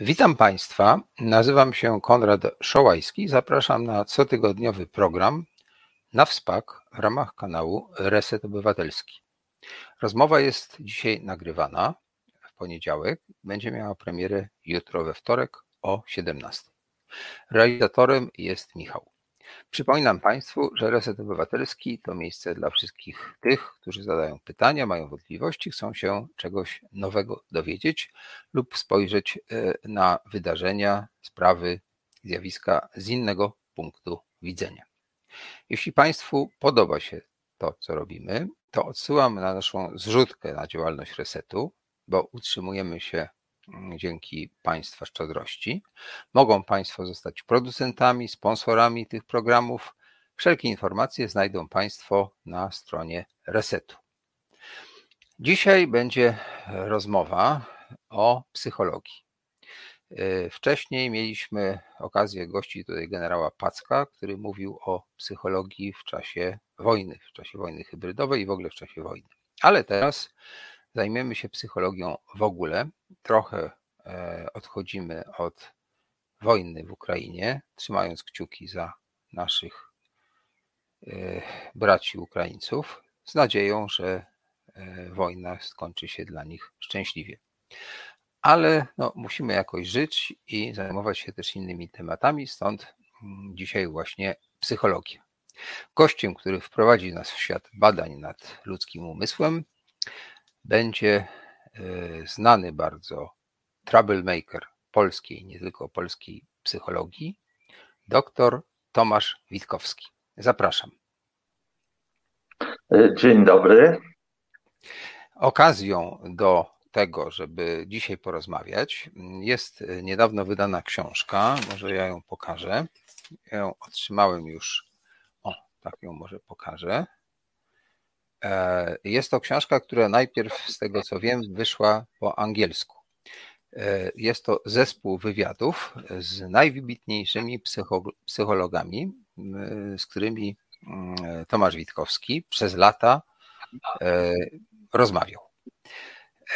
Witam Państwa. Nazywam się Konrad Szołajski. Zapraszam na cotygodniowy program na WSPAK w ramach kanału Reset Obywatelski. Rozmowa jest dzisiaj nagrywana w poniedziałek. Będzie miała premierę jutro we wtorek o 17. Realizatorem jest Michał. Przypominam Państwu, że Reset Obywatelski to miejsce dla wszystkich tych, którzy zadają pytania, mają wątpliwości, chcą się czegoś nowego dowiedzieć lub spojrzeć e, na wydarzenia, sprawy, zjawiska z innego punktu widzenia. Jeśli Państwu podoba się to, co robimy, to odsyłam na naszą zrzutkę na działalność Resetu, bo utrzymujemy się dzięki Państwa szczodrości. Mogą Państwo zostać producentami, sponsorami tych programów. Wszelkie informacje znajdą Państwo na stronie Resetu. Dzisiaj będzie rozmowa o psychologii. Y, wcześniej mieliśmy okazję gościć tutaj generała Packa, który mówił o psychologii w czasie wojny, w czasie wojny hybrydowej i w ogóle w czasie wojny. Ale teraz Zajmiemy się psychologią w ogóle. Trochę e, odchodzimy od wojny w Ukrainie, trzymając kciuki za naszych e, braci Ukraińców, z nadzieją, że e, wojna skończy się dla nich szczęśliwie. Ale no, musimy jakoś żyć i zajmować się też innymi tematami, stąd mm, dzisiaj właśnie psychologia. Gościem, który wprowadzi nas w świat badań nad ludzkim umysłem, będzie e, znany bardzo troublemaker polskiej, nie tylko polskiej psychologii, dr Tomasz Witkowski. Zapraszam. E, dzień dobry. Okazją do tego, żeby dzisiaj porozmawiać, jest niedawno wydana książka. Może ja ją pokażę. Ja ją otrzymałem już. O, tak ją może pokażę. E, jest to książka, która najpierw, z tego co wiem, wyszła po angielsku. E, jest to zespół wywiadów z najwybitniejszymi psychologami, z którymi Tomasz Witkowski przez lata e, rozmawiał.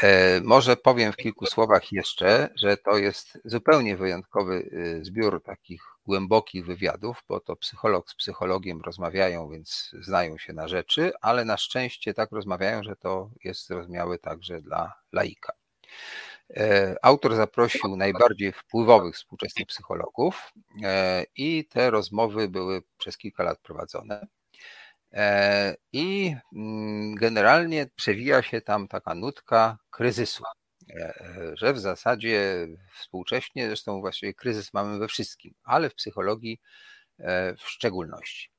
E, może powiem w kilku słowach jeszcze, że to jest zupełnie wyjątkowy y, zbiór takich głębokich wywiadów, bo to psycholog z psychologiem rozmawiają, więc znają się na rzeczy, ale na szczęście tak rozmawiają, że to jest zrozumiałe także dla laika. E, autor zaprosił najbardziej wpływowych współczesnych psychologów e, i te rozmowy były przez kilka lat prowadzone. E, I mm, generalnie przewija się tam taka nutka kryzysu, e, że w zasadzie współcześnie, zresztą właściwie kryzys mamy we wszystkim, ale w psychologii e, w szczególności.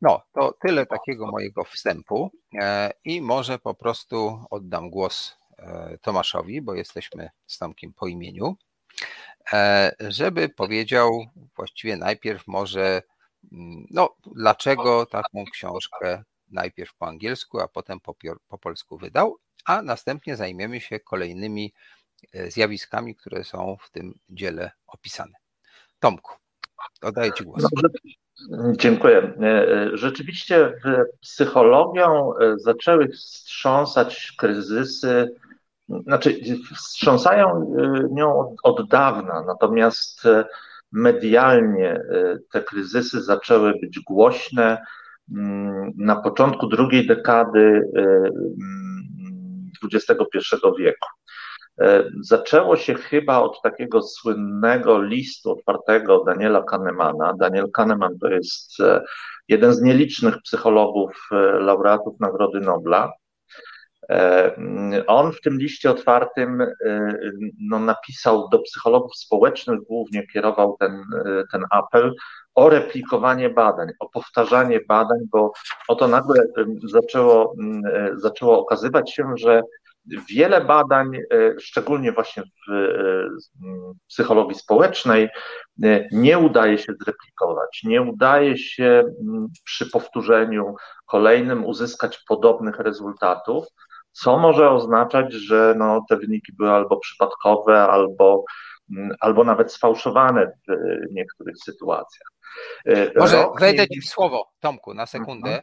No, to tyle takiego mojego wstępu i może po prostu oddam głos Tomaszowi, bo jesteśmy z Tomkiem po imieniu, żeby powiedział właściwie najpierw może no, dlaczego taką książkę najpierw po angielsku, a potem po, po polsku wydał, a następnie zajmiemy się kolejnymi e, zjawiskami, które są w tym dziele opisane. Tomku, oddaję Ci głos. Dobrze. Dziękuję. E, e, rzeczywiście psychologią zaczęły wstrząsać kryzysy, znaczy wstrząsają nią od, od dawna, natomiast medialnie y, te kryzysy zaczęły być głośne. Mm, na początku drugiej dekady XXI y, mm, wieku. Y, zaczęło się chyba od takiego słynnego listu otwartego Daniela Kahnemana. Daniel Kahneman to jest jeden z nielicznych psychologów, laureatów Nagrody Nobla. E, on w tym liście otwartym e, no, napisał do psychologów społecznych, głównie kierował ten, e, ten apel o replikowanie badań, o powtarzanie badań, bo oto nagle zaczęło, zaczęło okazywać się, że wiele badań, szczególnie właśnie w psychologii społecznej, nie udaje się zreplikować, nie udaje się przy powtórzeniu kolejnym uzyskać podobnych rezultatów co może oznaczać, że no, te wyniki były albo przypadkowe, albo, mm, albo nawet sfałszowane w niektórych sytuacjach. E, może wejdę Ci w słowo, Tomku, na sekundę,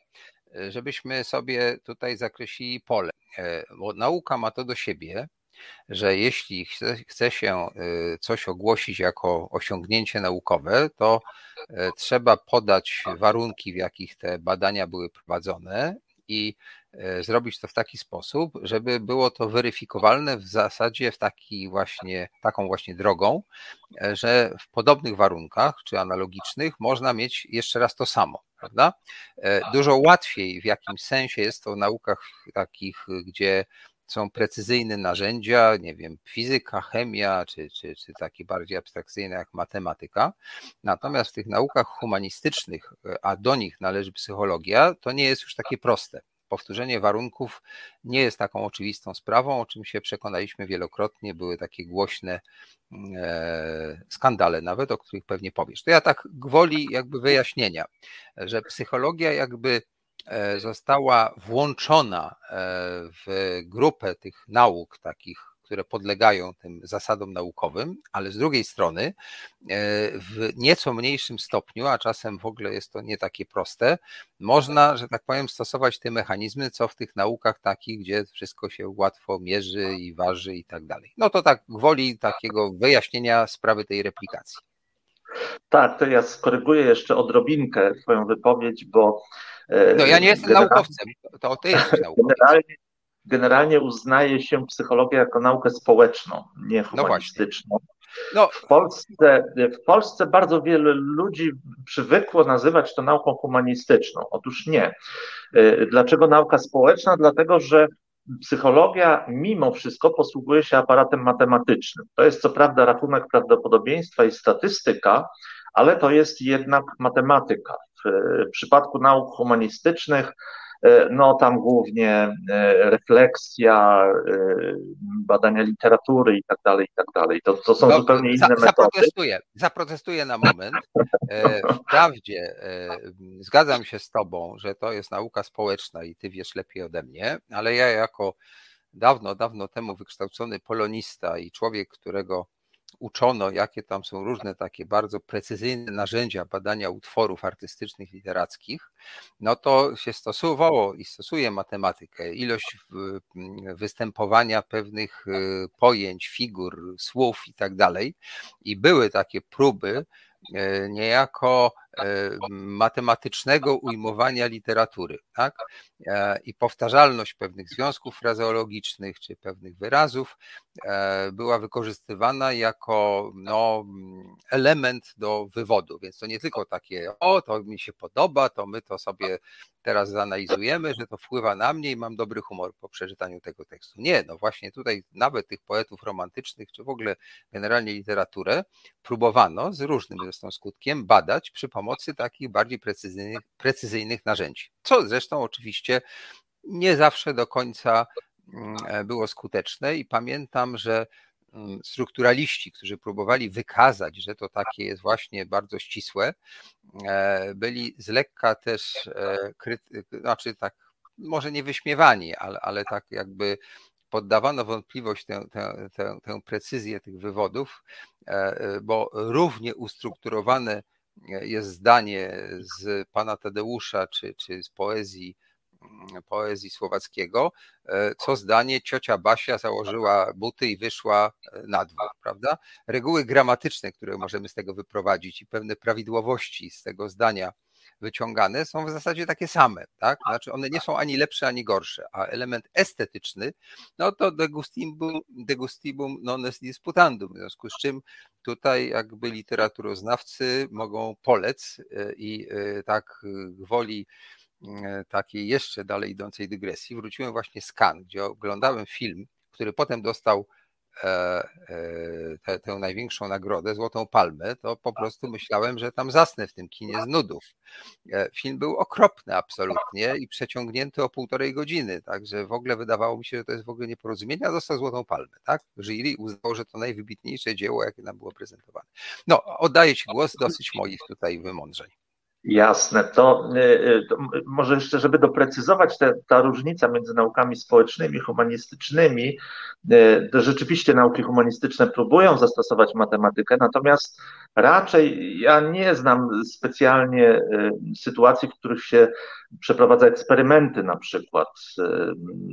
mhm. żebyśmy sobie tutaj zakreślili pole, e, bo nauka ma to do siebie, że jeśli chce, chce się coś ogłosić jako osiągnięcie naukowe, to trzeba podać warunki, w jakich te badania były prowadzone i E, zrobić to w taki sposób, żeby było to weryfikowalne w zasadzie w taki właśnie, taką właśnie drogą, e, że w podobnych warunkach czy analogicznych można mieć jeszcze raz to samo, prawda? E, dużo łatwiej w jakimś sensie jest to w naukach takich, gdzie są precyzyjne narzędzia, nie wiem, fizyka, chemia, czy, czy, czy takie bardziej abstrakcyjne jak matematyka. Natomiast w tych naukach humanistycznych, a do nich należy psychologia, to nie jest już takie proste powtórzenie warunków nie jest taką oczywistą sprawą, o czym się przekonaliśmy wielokrotnie. Były takie głośne mm, e, skandale nawet, o których pewnie powiesz. To ja tak gwoli jakby wyjaśnienia, że psychologia jakby e, została włączona e, w grupę tych nauk takich które podlegają tym zasadom naukowym, ale z drugiej strony e, w nieco mniejszym stopniu, a czasem w ogóle jest to nie takie proste, można, że tak powiem, stosować te mechanizmy, co w tych naukach takich, gdzie wszystko się łatwo mierzy i waży i tak dalej. No to tak gwoli takiego wyjaśnienia sprawy tej replikacji. Tak, to ja skoryguję jeszcze odrobinkę Twoją wypowiedź, bo. E, no ja nie jestem naukowcem, to ty jesteś naukowcem. Generalnie, generalnie uznaje się psychologię jako naukę społeczną, nie no humanistyczną. No w, Polsce, w Polsce bardzo wiele ludzi przywykło nazywać to nauką humanistyczną. Otóż nie. Y, dlaczego nauka społeczna? Dlatego, że psychologia mimo wszystko posługuje się aparatem matematycznym. To jest co prawda rachunek prawdopodobieństwa i statystyka, ale to jest jednak matematyka. W przypadku nauk humanistycznych E, no tam głównie e, refleksja, e, badania literatury i tak dalej, i tak dalej. To, to są no, zupełnie inne za, metody. Zaprotestuję, zaprotestuję na moment. Wprawdzie zgadzam się z tobą, że to jest nauka społeczna i ty wiesz lepiej ode mnie, ale ja jako dawno, dawno temu wykształcony polonista i człowiek, którego uczono, jakie tam są różne takie bardzo precyzyjne narzędzia badania utworów artystycznych, literackich, no to się stosowało i stosuje matematykę, ilość występowania pewnych y, pojęć, figur, słów i tak dalej. I były takie próby E, niejako matematycznego ujmowania literatury. Tak? E, I powtarzalność pewnych związków frazeologicznych czy pewnych wyrazów była wykorzystywana jako no, element do wywodu. Więc to nie tylko takie, o, to mi się podoba, to my to sobie teraz zanalizujemy, że to wpływa na mnie i mam dobry humor po przeczytaniu tego tekstu. Nie, no właśnie tutaj nawet tych poetów romantycznych, czy w ogóle generalnie literaturę, próbowano z różnym zresztą skutkiem badać przy pomocy takich bardziej precyzyjnych, precyzyjnych narzędzi. Co zresztą oczywiście nie zawsze do końca mm, było skuteczne i pamiętam, że mm, strukturaliści, którzy próbowali wykazać, że to takie jest właśnie bardzo ścisłe, e, byli z lekka też, e, znaczy tak, może nie wyśmiewani, ale, ale tak jakby poddawano wątpliwość tę, tę, tę, tę precyzję tych wywodów, e, bo równie ustrukturowane jest zdanie z pana Tadeusza czy, czy z poezji mm, poezji słowackiego, e, co zdanie ciocia Basia założyła buty i wyszła e, na dwór, prawda? Reguły gramatyczne, które możemy z tego wyprowadzić i pewne prawidłowości z tego zdania wyciągane są w zasadzie takie same, tak? Znaczy one nie są ani lepsze, ani gorsze, a element estetyczny, no to degustibum, degustibum non est disputandum, w związku z czym tutaj jakby literaturoznawcy mogą polec e, i e, tak woli e, takiej jeszcze dalej idącej dygresji, wróciłem właśnie z Cannes, gdzie oglądałem film, który potem dostał E, e, tę, największą nagrodę, Złotą Palmę, to po prostu myślałem, że tam zasnę w tym kinie z nudów. E, film był okropny absolutnie i przeciągnięty o półtorej godziny, także w ogóle wydawało mi się, że to jest w ogóle nieporozumienie, a dostał Złotą Palmę, tak? Jury uznało, że to najwybitniejsze dzieło, jakie nam było prezentowane. No, oddaję Ci głos, dosyć moich tutaj wymądrzeń. Jasne, to, y, y, to, może jeszcze, żeby doprecyzować te, ta różnica między naukami społecznymi, humanistycznymi, y, rzeczywiście nauki humanistyczne próbują zastosować matematykę, natomiast raczej ja nie znam specjalnie sytuacji, w których się przeprowadza eksperymenty na przykład z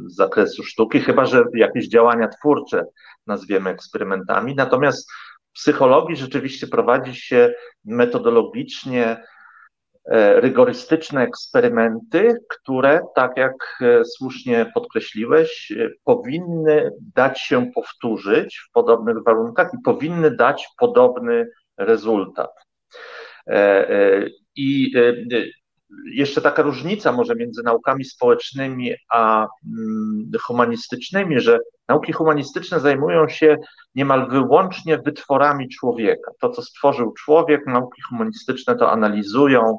zakresu sztuki, chyba że jakieś działania twórcze nazwiemy eksperymentami, natomiast w psychologii rzeczywiście prowadzi się metodologicznie rygorystyczne eksperymenty, które, tak jak e, słusznie podkreśliłeś, e, powinny dać się powtórzyć w podobnych warunkach i powinny dać podobny rezultat. I jeszcze taka różnica może między naukami społecznymi a mm, humanistycznymi, że nauki humanistyczne zajmują się niemal wyłącznie wytworami człowieka. To, co stworzył człowiek, nauki humanistyczne to analizują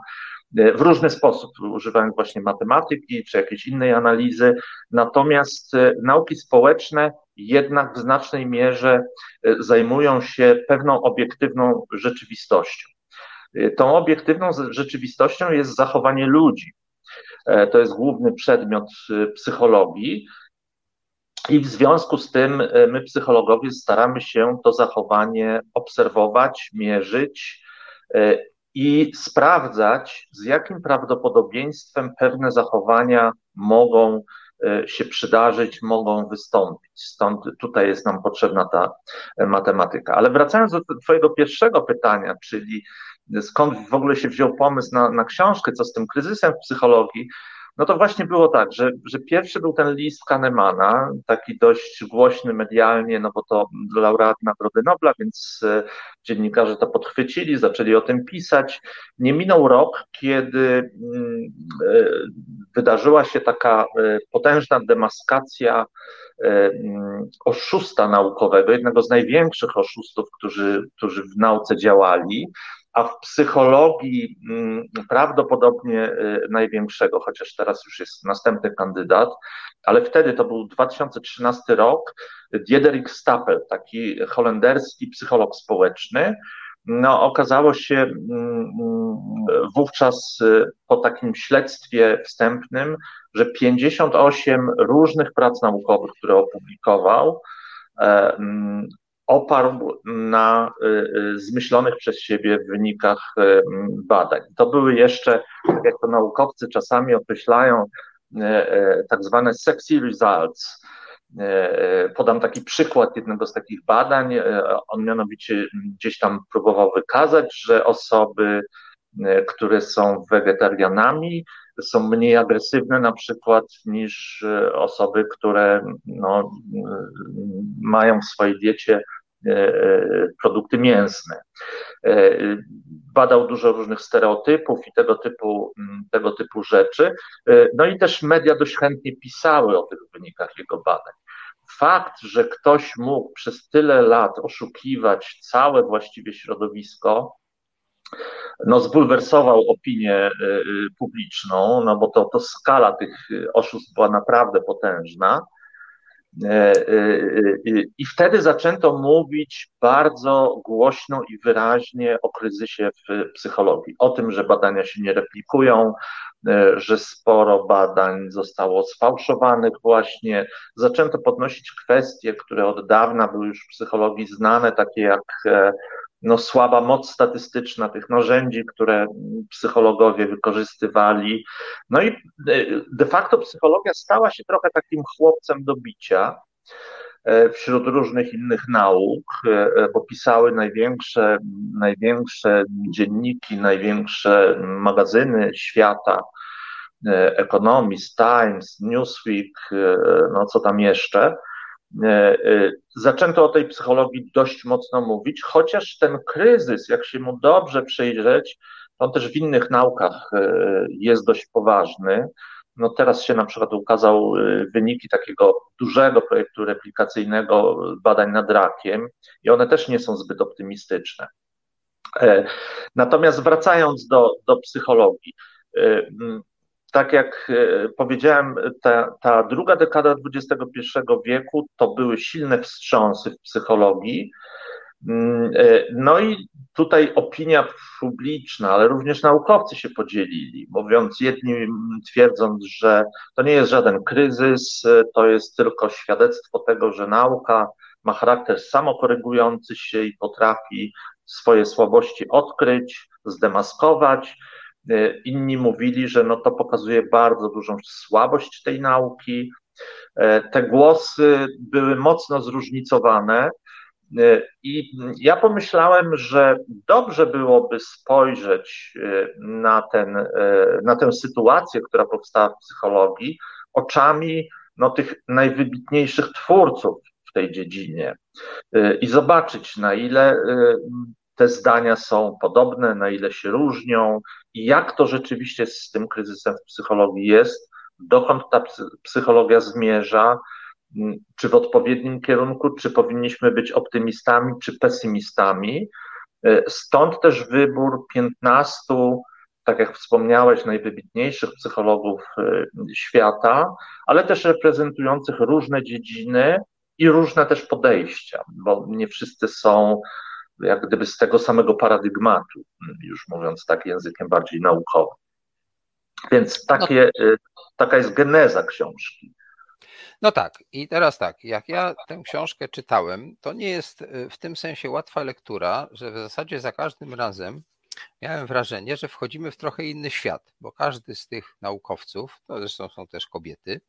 e, w różny sposób, używając właśnie matematyki czy jakiejś innej analizy. Natomiast e, nauki społeczne jednak w znacznej mierze e, zajmują się pewną obiektywną rzeczywistością. Tą obiektywną rzeczywistością jest zachowanie ludzi. E, to jest główny przedmiot e, psychologii. I w związku z tym e, my, psychologowie, staramy się to zachowanie obserwować, mierzyć i sprawdzać, z jakim prawdopodobieństwem pewne zachowania mogą się przydarzyć, mogą wystąpić. Stąd tutaj jest nam potrzebna ta matematyka. Ale wracając do Twojego pierwszego pytania, czyli skąd w ogóle się wziął pomysł na, na książkę, co z tym kryzysem w psychologii, no to właśnie było tak, że, że pierwszy był ten list Kahnemana, taki dość głośny medialnie, no bo to laureat Nagrody Nobla, więc e, dziennikarze to podchwycili, zaczęli o tym pisać. Nie minął rok, kiedy mm, e, wydarzyła się taka e, potężna demaskacja mm, oszusta naukowego, jednego z największych oszustów, którzy, którzy w nauce działali a w psychologii mm, prawdopodobnie y, największego, chociaż teraz już jest następny kandydat, ale wtedy to był 2013 rok, Diederik Stapel, taki holenderski psycholog społeczny, no, okazało się mm, mm, wówczas y, po takim śledztwie wstępnym, że 58 różnych prac naukowych, które opublikował, e, oparł na y, y, zmyślonych przez siebie wynikach y, badań. To były jeszcze, jak to naukowcy czasami określają, tak zwane sexy results. Podam taki przykład jednego z takich badań. On mianowicie gdzieś tam próbował wykazać, że osoby, które są wegetarianami, są mniej agresywne na przykład niż osoby, które no, mają w swojej diecie E, e, produkty mięsne. E, badał dużo różnych stereotypów i tego typu, tego typu rzeczy. No i też media dość chętnie pisały o tych wynikach jego badań. Fakt, że ktoś mógł przez tyle lat oszukiwać całe właściwie środowisko, no zbulwersował opinię publiczną, no bo to, to skala tych oszustw była naprawdę potężna. E, e, e, I wtedy zaczęto mówić bardzo głośno i wyraźnie o kryzysie w psychologii, o tym, że badania się nie replikują, że sporo badań zostało sfałszowanych właśnie. Zaczęto podnosić kwestie, które od dawna były już w psychologii znane, takie jak no, słaba moc statystyczna tych narzędzi, które psychologowie wykorzystywali. No i e, de facto psychologia stała się trochę takim chłopcem do bicia e, wśród różnych innych nauk, e, bo pisały największe, największe dzienniki, największe magazyny świata, Economist, Times, Newsweek, no co tam jeszcze. E, e, zaczęto o tej psychologii dość mocno mówić, chociaż ten kryzys, jak się mu dobrze przyjrzeć, on też w innych naukach e, jest dość poważny. No teraz się na przykład ukazał wyniki takiego dużego projektu replikacyjnego badań nad rakiem i one też nie są zbyt optymistyczne. Natomiast wracając do, do psychologii, tak jak e, powiedziałem, ta, ta druga dekada XXI wieku to były silne wstrząsy w psychologii. Mm, e, no i tutaj opinia publiczna, ale również naukowcy się podzielili, mówiąc jedni twierdząc, że to nie jest żaden kryzys, to jest tylko świadectwo tego, że nauka ma charakter samokorygujący się i potrafi swoje słabości odkryć, zdemaskować. Inni mówili, że no to pokazuje bardzo dużą słabość tej nauki. Te głosy były mocno zróżnicowane. E, I ja pomyślałem, że dobrze byłoby spojrzeć e, na, ten, e, na tę sytuację, która powstała w psychologii, oczami no, tych najwybitniejszych twórców w tej dziedzinie i zobaczyć, na ile te zdania są podobne, na ile się różnią i jak to rzeczywiście z tym kryzysem w psychologii jest, dokąd ta psychologia zmierza, czy w odpowiednim kierunku, czy powinniśmy być optymistami, czy pesymistami. E, stąd też wybór 15, tak jak wspomniałeś, najwybitniejszych psychologów e, świata, ale też reprezentujących różne dziedziny i różne też podejścia, bo nie wszyscy są jak gdyby z tego samego paradygmatu, już mówiąc tak językiem bardziej naukowym. Więc takie, no. E, taka jest geneza książki. No tak, i teraz tak, jak ja tę książkę czytałem, to nie jest y, w tym sensie łatwa lektura, że w zasadzie za każdym razem miałem wrażenie, że wchodzimy w trochę inny świat, bo każdy z tych naukowców, to zresztą są też kobiety,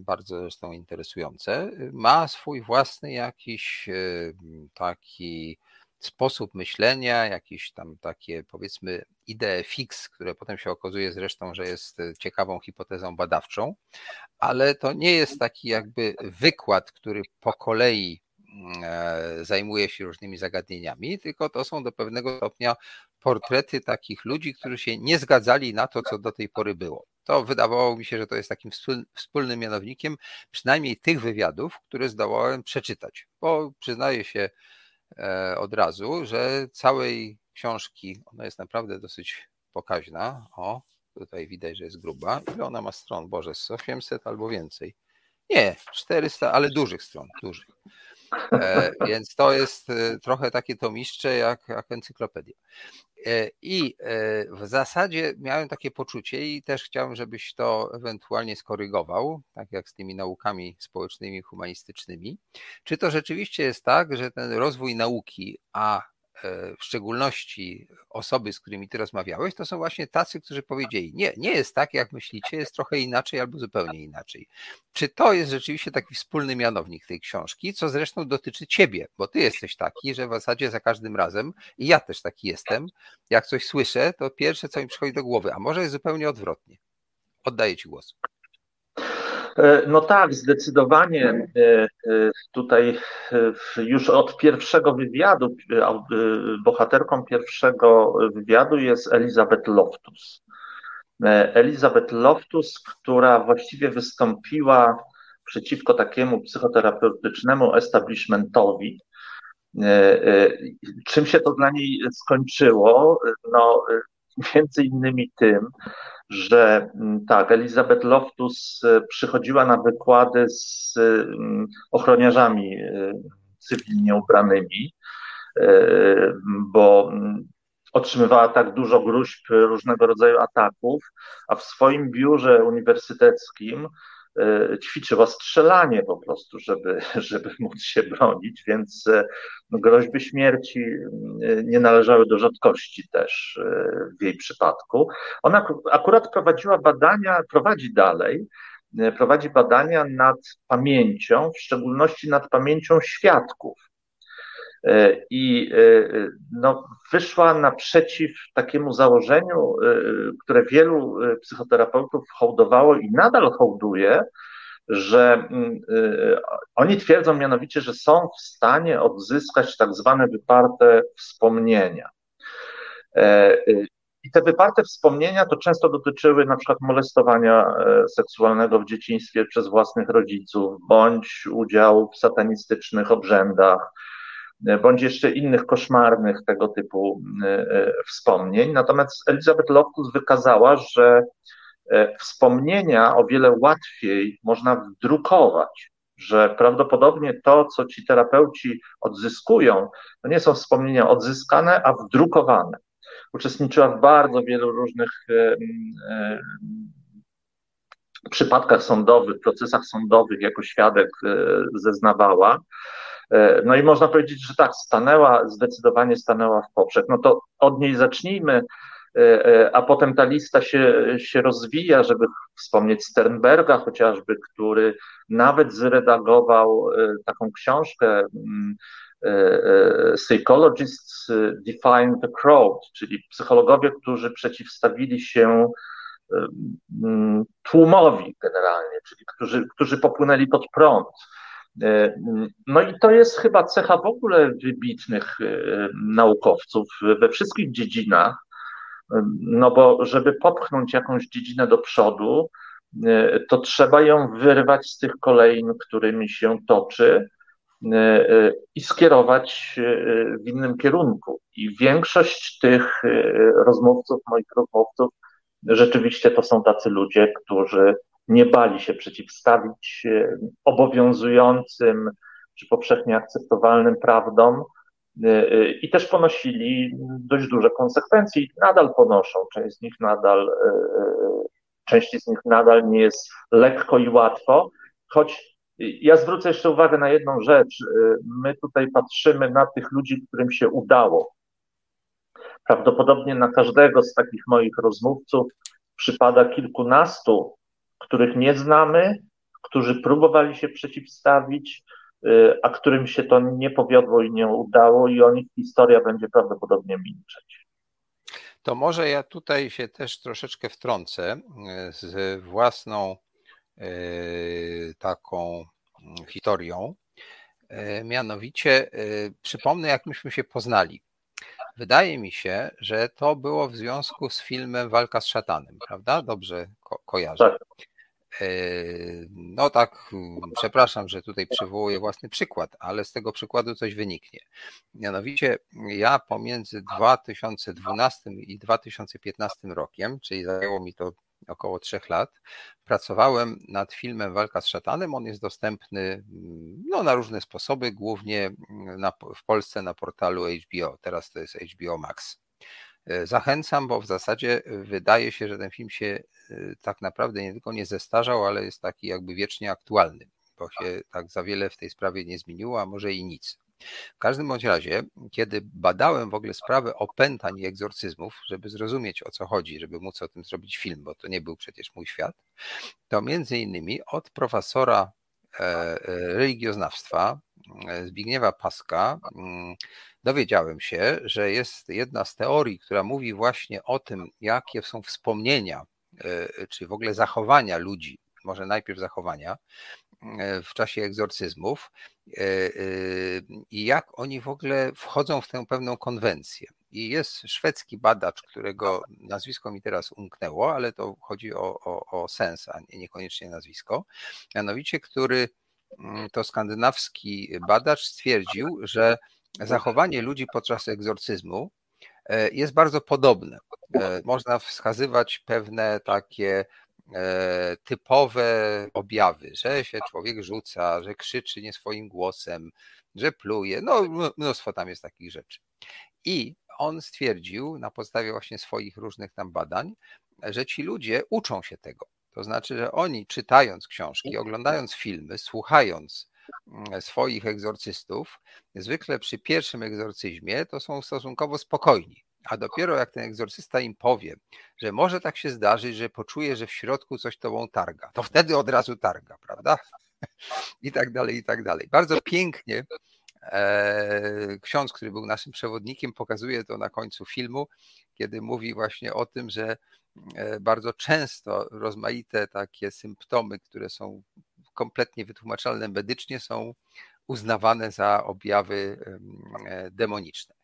bardzo zresztą interesujące, ma swój własny jakiś taki sposób myślenia, jakieś tam takie powiedzmy idee fix, które potem się okazuje zresztą, że jest ciekawą hipotezą badawczą, ale to nie jest taki jakby wykład, który po kolei mm, e, zajmuje się różnymi zagadnieniami, tylko to są do pewnego stopnia portrety takich ludzi, którzy się nie zgadzali na to, co do tej pory było. To wydawało mi się, że to jest takim wspólnym mianownikiem, przynajmniej tych wywiadów, które zdołałem przeczytać, bo przyznaję się, E, od razu, że całej książki, ona jest naprawdę dosyć pokaźna. O, tutaj widać, że jest gruba. Ile ona ma stron? Boże, z 800 albo więcej. Nie, 400, ale dużych stron, dużych. E, więc to jest e, trochę takie tomiszcze jak, jak encyklopedia. E, I e, w zasadzie miałem takie poczucie i też chciałem, żebyś to ewentualnie skorygował, tak jak z tymi naukami społecznymi, humanistycznymi. Czy to rzeczywiście jest tak, że ten rozwój nauki, a w szczególności osoby, z którymi ty rozmawiałeś, to są właśnie tacy, którzy powiedzieli, nie, nie jest tak, jak myślicie, jest trochę inaczej albo zupełnie inaczej. Czy to jest rzeczywiście taki wspólny mianownik tej książki, co zresztą dotyczy ciebie, bo ty jesteś taki, że w zasadzie za każdym razem, i ja też taki jestem, jak coś słyszę, to pierwsze, co mi przychodzi do głowy, a może jest zupełnie odwrotnie. Oddaję ci głos. E, no tak, zdecydowanie e, e, tutaj już od pierwszego wywiadu, bohaterką pierwszego wywiadu jest Elizabeth Loftus. Elizabeth Loftus, która właściwie wystąpiła przeciwko takiemu psychoterapeutycznemu establishmentowi. Czym się to dla niej skończyło? No, między innymi tym, że mm, tak, Elizabeth Loftus e, przychodziła na wykłady z mm, ochroniarzami e, cywilnie ubranymi, e, bo mm, otrzymywała tak dużo gruźb różnego rodzaju ataków, a w swoim biurze uniwersyteckim ćwiczyła strzelanie po prostu, żeby, żeby móc się bronić, więc e, no, groźby śmierci e, nie należały do rzadkości też w jej przypadku. Ona akurat prowadziła badania, prowadzi dalej, prowadzi badania nad pamięcią, w szczególności nad pamięcią świadków. E, I e, no, wyszła naprzeciw takiemu założeniu, e, które wielu psychoterapeutów hołdowało i nadal hołduje, że mm, oni twierdzą mianowicie, że są w stanie odzyskać tak zwane wyparte wspomnienia. I te wyparte wspomnienia to często dotyczyły na przykład molestowania seksualnego w dzieciństwie przez własnych rodziców, bądź udziału w satanistycznych obrzędach, bądź jeszcze innych koszmarnych tego typu e, e, wspomnień. Natomiast Elizabeth Loftus wykazała, że e, wspomnienia o wiele łatwiej można wdrukować. że prawdopodobnie to, co ci terapeuci odzyskują, to nie są wspomnienia odzyskane, a wdrukowane. Uczestniczyła w bardzo wielu różnych e, e, przypadkach sądowych, procesach sądowych jako świadek e, zeznawała. No i można powiedzieć, że tak, stanęła, zdecydowanie stanęła w poprzek. No to od niej zacznijmy, a potem ta lista się, się rozwija, żeby wspomnieć Sternberga chociażby, który nawet zredagował taką książkę mm, E, e, psychologists define the crowd, czyli psychologowie, którzy przeciwstawili się e, tłumowi generalnie, czyli którzy, którzy popłynęli pod prąd. No i to jest chyba cecha w ogóle wybitnych naukowców we wszystkich dziedzinach, no bo żeby popchnąć jakąś dziedzinę do przodu, to trzeba ją wyrwać z tych kolejn, którymi się toczy, E, e, i skierować e, w innym kierunku. I większość tych rozmówców, moich rozmówców, rzeczywiście to są tacy ludzie, którzy nie bali się przeciwstawić obowiązującym czy powszechnie akceptowalnym prawdom i też ponosili dość duże konsekwencje i nadal ponoszą. Część z nich nadal, części z nich nadal nie jest lekko i łatwo, choć ja zwrócę jeszcze uwagę na jedną rzecz. My tutaj patrzymy na tych ludzi, którym się udało. Prawdopodobnie na każdego z takich moich rozmówców przypada kilkunastu, których nie znamy, którzy próbowali się przeciwstawić, a którym się to nie powiodło i nie udało, i o nich historia będzie prawdopodobnie milczeć. To może ja tutaj się też troszeczkę wtrącę z własną E, taką mm, historią. Mianowicie przypomnę, jak myśmy się poznali. Wydaje mi się, że to było w związku z filmem Walka z szatanem, prawda? Dobrze ko kojarzę. Tak. No tak, przepraszam, że tutaj przywołuję własny przykład, ale z tego przykładu coś wyniknie. Mianowicie ja pomiędzy 2012 i 2015 rokiem, czyli zajęło mi to około trzech lat, pracowałem nad filmem Walka z szatanem. On jest dostępny mm, no, na różne sposoby, głównie mm, na, w Polsce na portalu HBO. Teraz to jest HBO Max. E, zachęcam, bo w zasadzie wydaje się, że ten film się e, tak naprawdę nie tylko nie zestarzał, ale jest taki jakby wiecznie aktualny, bo się tak za wiele w tej sprawie nie zmieniło, a może i nic. W każdym bądź razie, kiedy badałem w ogóle sprawę opętań i egzorcyzmów, żeby zrozumieć o co chodzi, żeby móc o tym zrobić film, bo to nie był przecież mój świat, to między innymi od profesora e, e, religioznawstwa e, Zbigniewa Paska mm, dowiedziałem się, że jest jedna z teorii, która mówi właśnie o tym, jakie są wspomnienia, czy w ogóle zachowania ludzi, może najpierw zachowania, w czasie egzorcyzmów e, e, i jak oni w ogóle wchodzą w tę pewną konwencję. I jest szwedzki badacz, którego nazwisko mi teraz umknęło, ale to chodzi o, o, o sens, a niekoniecznie nazwisko, mianowicie, który mm, to skandynawski badacz stwierdził, że zachowanie ludzi podczas egzorcyzmu jest bardzo podobne. Można wskazywać pewne takie E, typowe objawy, że się człowiek rzuca, że krzyczy nie swoim głosem, że pluje, no mnóstwo tam jest takich rzeczy. I on stwierdził na podstawie właśnie swoich różnych tam badań, że ci ludzie uczą się tego. To znaczy, że oni czytając książki, oglądając filmy, słuchając mm, swoich egzorcystów, zwykle przy pierwszym egzorcyzmie to są stosunkowo spokojni. A dopiero jak ten egzorcysta im powie, że może tak się zdarzyć, że poczuje, że w środku coś tobą targa, to wtedy od razu targa, prawda? I tak dalej, i tak dalej. Bardzo pięknie e, ksiądz, który był naszym przewodnikiem, pokazuje to na końcu filmu, kiedy mówi właśnie o tym, że e, bardzo często rozmaite takie symptomy, które są kompletnie wytłumaczalne medycznie, są uznawane za objawy e, demoniczne.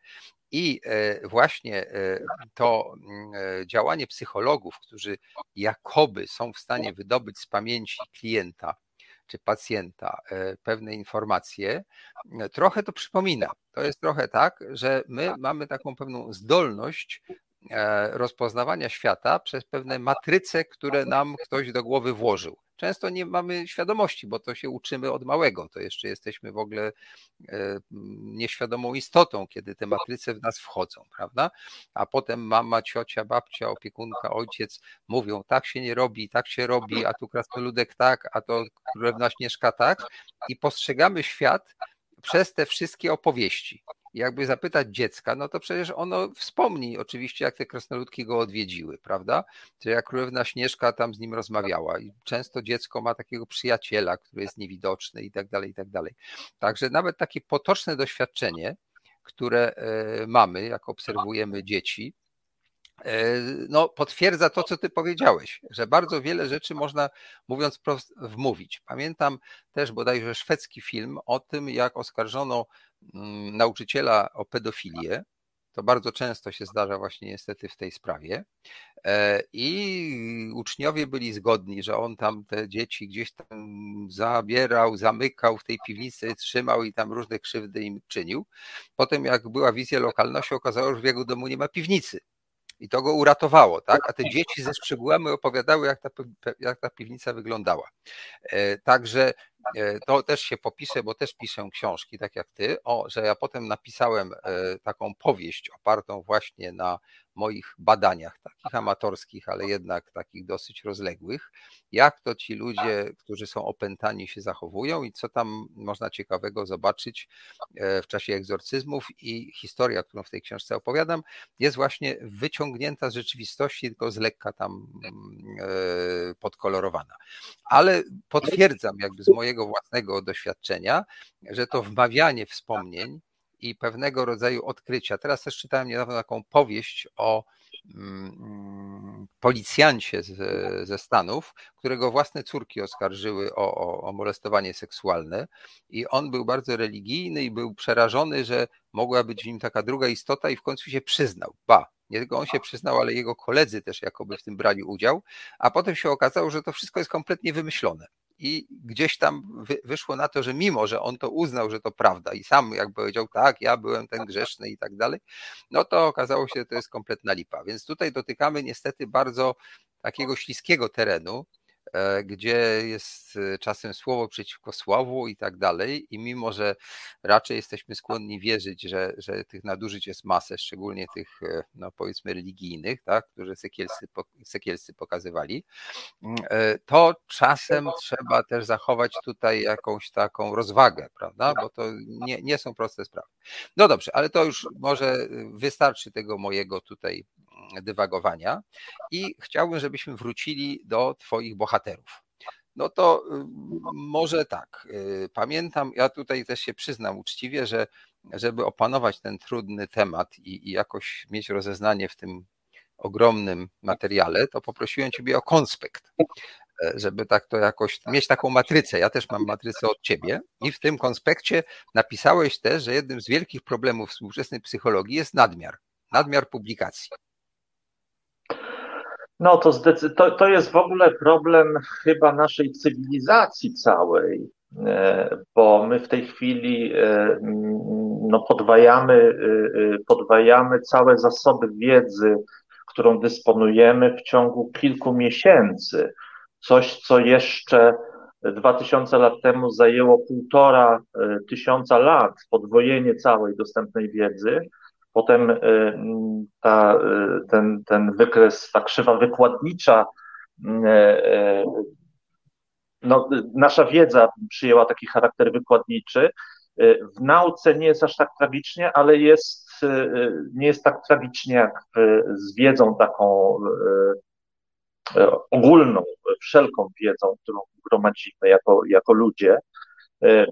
I e, właśnie e, to mm, e, działanie psychologów, którzy jakoby są w stanie wydobyć z pamięci klienta czy pacjenta pewne informacje, trochę to przypomina. To jest trochę tak, że my mamy taką pewną zdolność rozpoznawania świata przez pewne matryce, które nam ktoś do głowy włożył często nie mamy świadomości, bo to się uczymy od małego. To jeszcze jesteśmy w ogóle e, nieświadomą istotą, kiedy te matryce w nas wchodzą, prawda? A potem mama, ciocia, babcia, opiekunka, ojciec mówią, tak się nie robi, tak się robi, a tu krasnoludek tak, a to królewna Śnieżka tak. I postrzegamy świat przez te wszystkie opowieści jakby zapytać dziecka, no to przecież ono wspomni oczywiście, jak te krasnoludki go odwiedziły, prawda? Czy jak królewna Śnieżka tam z nim rozmawiała. I często dziecko ma takiego przyjaciela, który jest niewidoczny i tak dalej, i tak dalej. Także nawet takie potoczne doświadczenie, które e, mamy, jak obserwujemy dzieci, e, no, potwierdza to, co ty powiedziałeś, że bardzo wiele rzeczy można, mówiąc prosto, wmówić. Pamiętam też bodajże szwedzki film o tym, jak oskarżono nauczyciela o pedofilię. To bardzo często się zdarza właśnie niestety w tej sprawie. E, I uczniowie byli zgodni, że on tam te dzieci gdzieś tam zabierał, zamykał w tej piwnicy, trzymał i tam różne krzywdy im czynił. Potem jak była wizja lokalna, się okazało, że w jego domu nie ma piwnicy. I to go uratowało, tak? A te dzieci ze szczegółami opowiadały, jak ta, jak ta piwnica wyglądała. E, także E, to też się popiszę, bo też piszę książki, tak jak ty, o, że ja potem napisałem e, taką powieść opartą właśnie na moich badaniach, takich amatorskich, ale jednak takich dosyć rozległych, jak to ci ludzie, którzy są opętani, się zachowują i co tam można ciekawego zobaczyć e, w czasie egzorcyzmów. I historia, którą w tej książce opowiadam, jest właśnie wyciągnięta z rzeczywistości, tylko z lekka tam podkolorowana. Ale potwierdzam jakby z mojego własnego doświadczenia, że to wmawianie wspomnień i pewnego rodzaju odkrycia. Teraz też czytałem niedawno taką powieść o mm, policjancie z, ze Stanów, którego własne córki oskarżyły o, o, o, molestowanie seksualne i on był bardzo religijny i był przerażony, że mogła być w nim taka druga istota i w końcu się przyznał. Ba, nie tylko on się przyznał, ale jego koledzy też jakoby w tym brali udział, a potem się okazało, że to wszystko jest kompletnie wymyślone i gdzieś tam wyszło na to, że mimo, że on to uznał, że to prawda i sam jak powiedział, tak, ja byłem ten grzeszny i tak dalej, no to okazało się, że to jest kompletna lipa. Więc tutaj dotykamy niestety bardzo takiego śliskiego terenu, gdzie jest e, czasem słowo przeciwko słowu i tak dalej. I mimo, że raczej jesteśmy skłonni wierzyć, że, że tych nadużyć jest masę, szczególnie tych, e, no powiedzmy, religijnych, tak, które sekielscy, sekielscy pokazywali, mm, to czasem trzeba też zachować tutaj jakąś taką rozwagę, prawda? Bo to nie, nie są proste sprawy. No dobrze, ale to już może wystarczy tego mojego tutaj dywagowania i chciałbym, żebyśmy wrócili do Twoich bohaterów. No to y, może tak. Y, pamiętam, ja tutaj też się przyznam uczciwie, że żeby opanować ten trudny temat i, i jakoś mieć rozeznanie w tym ogromnym materiale, to poprosiłem Ciebie o konspekt, e, żeby tak to jakoś mieć taką matrycę. Ja też mam matrycę od Ciebie i w tym konspekcie napisałeś też, że jednym z wielkich problemów współczesnej psychologii jest nadmiar, nadmiar publikacji. No to, to, to jest w ogóle problem chyba naszej cywilizacji całej, e, bo my w tej chwili e, no, podwajamy, e, podwajamy całe zasoby wiedzy, którą dysponujemy w ciągu kilku miesięcy. Coś, co jeszcze 2000 lat temu zajęło półtora tysiąca lat, podwojenie całej dostępnej wiedzy, Potem y, ta, y, ten, ten wykres, ta krzywa wykładnicza, y, no, nasza wiedza przyjęła taki charakter wykładniczy. W nauce nie jest aż tak tragicznie, ale jest, nie jest tak tragicznie jak z wiedzą taką ogólną, wszelką wiedzą, którą gromadzimy jako, jako ludzie.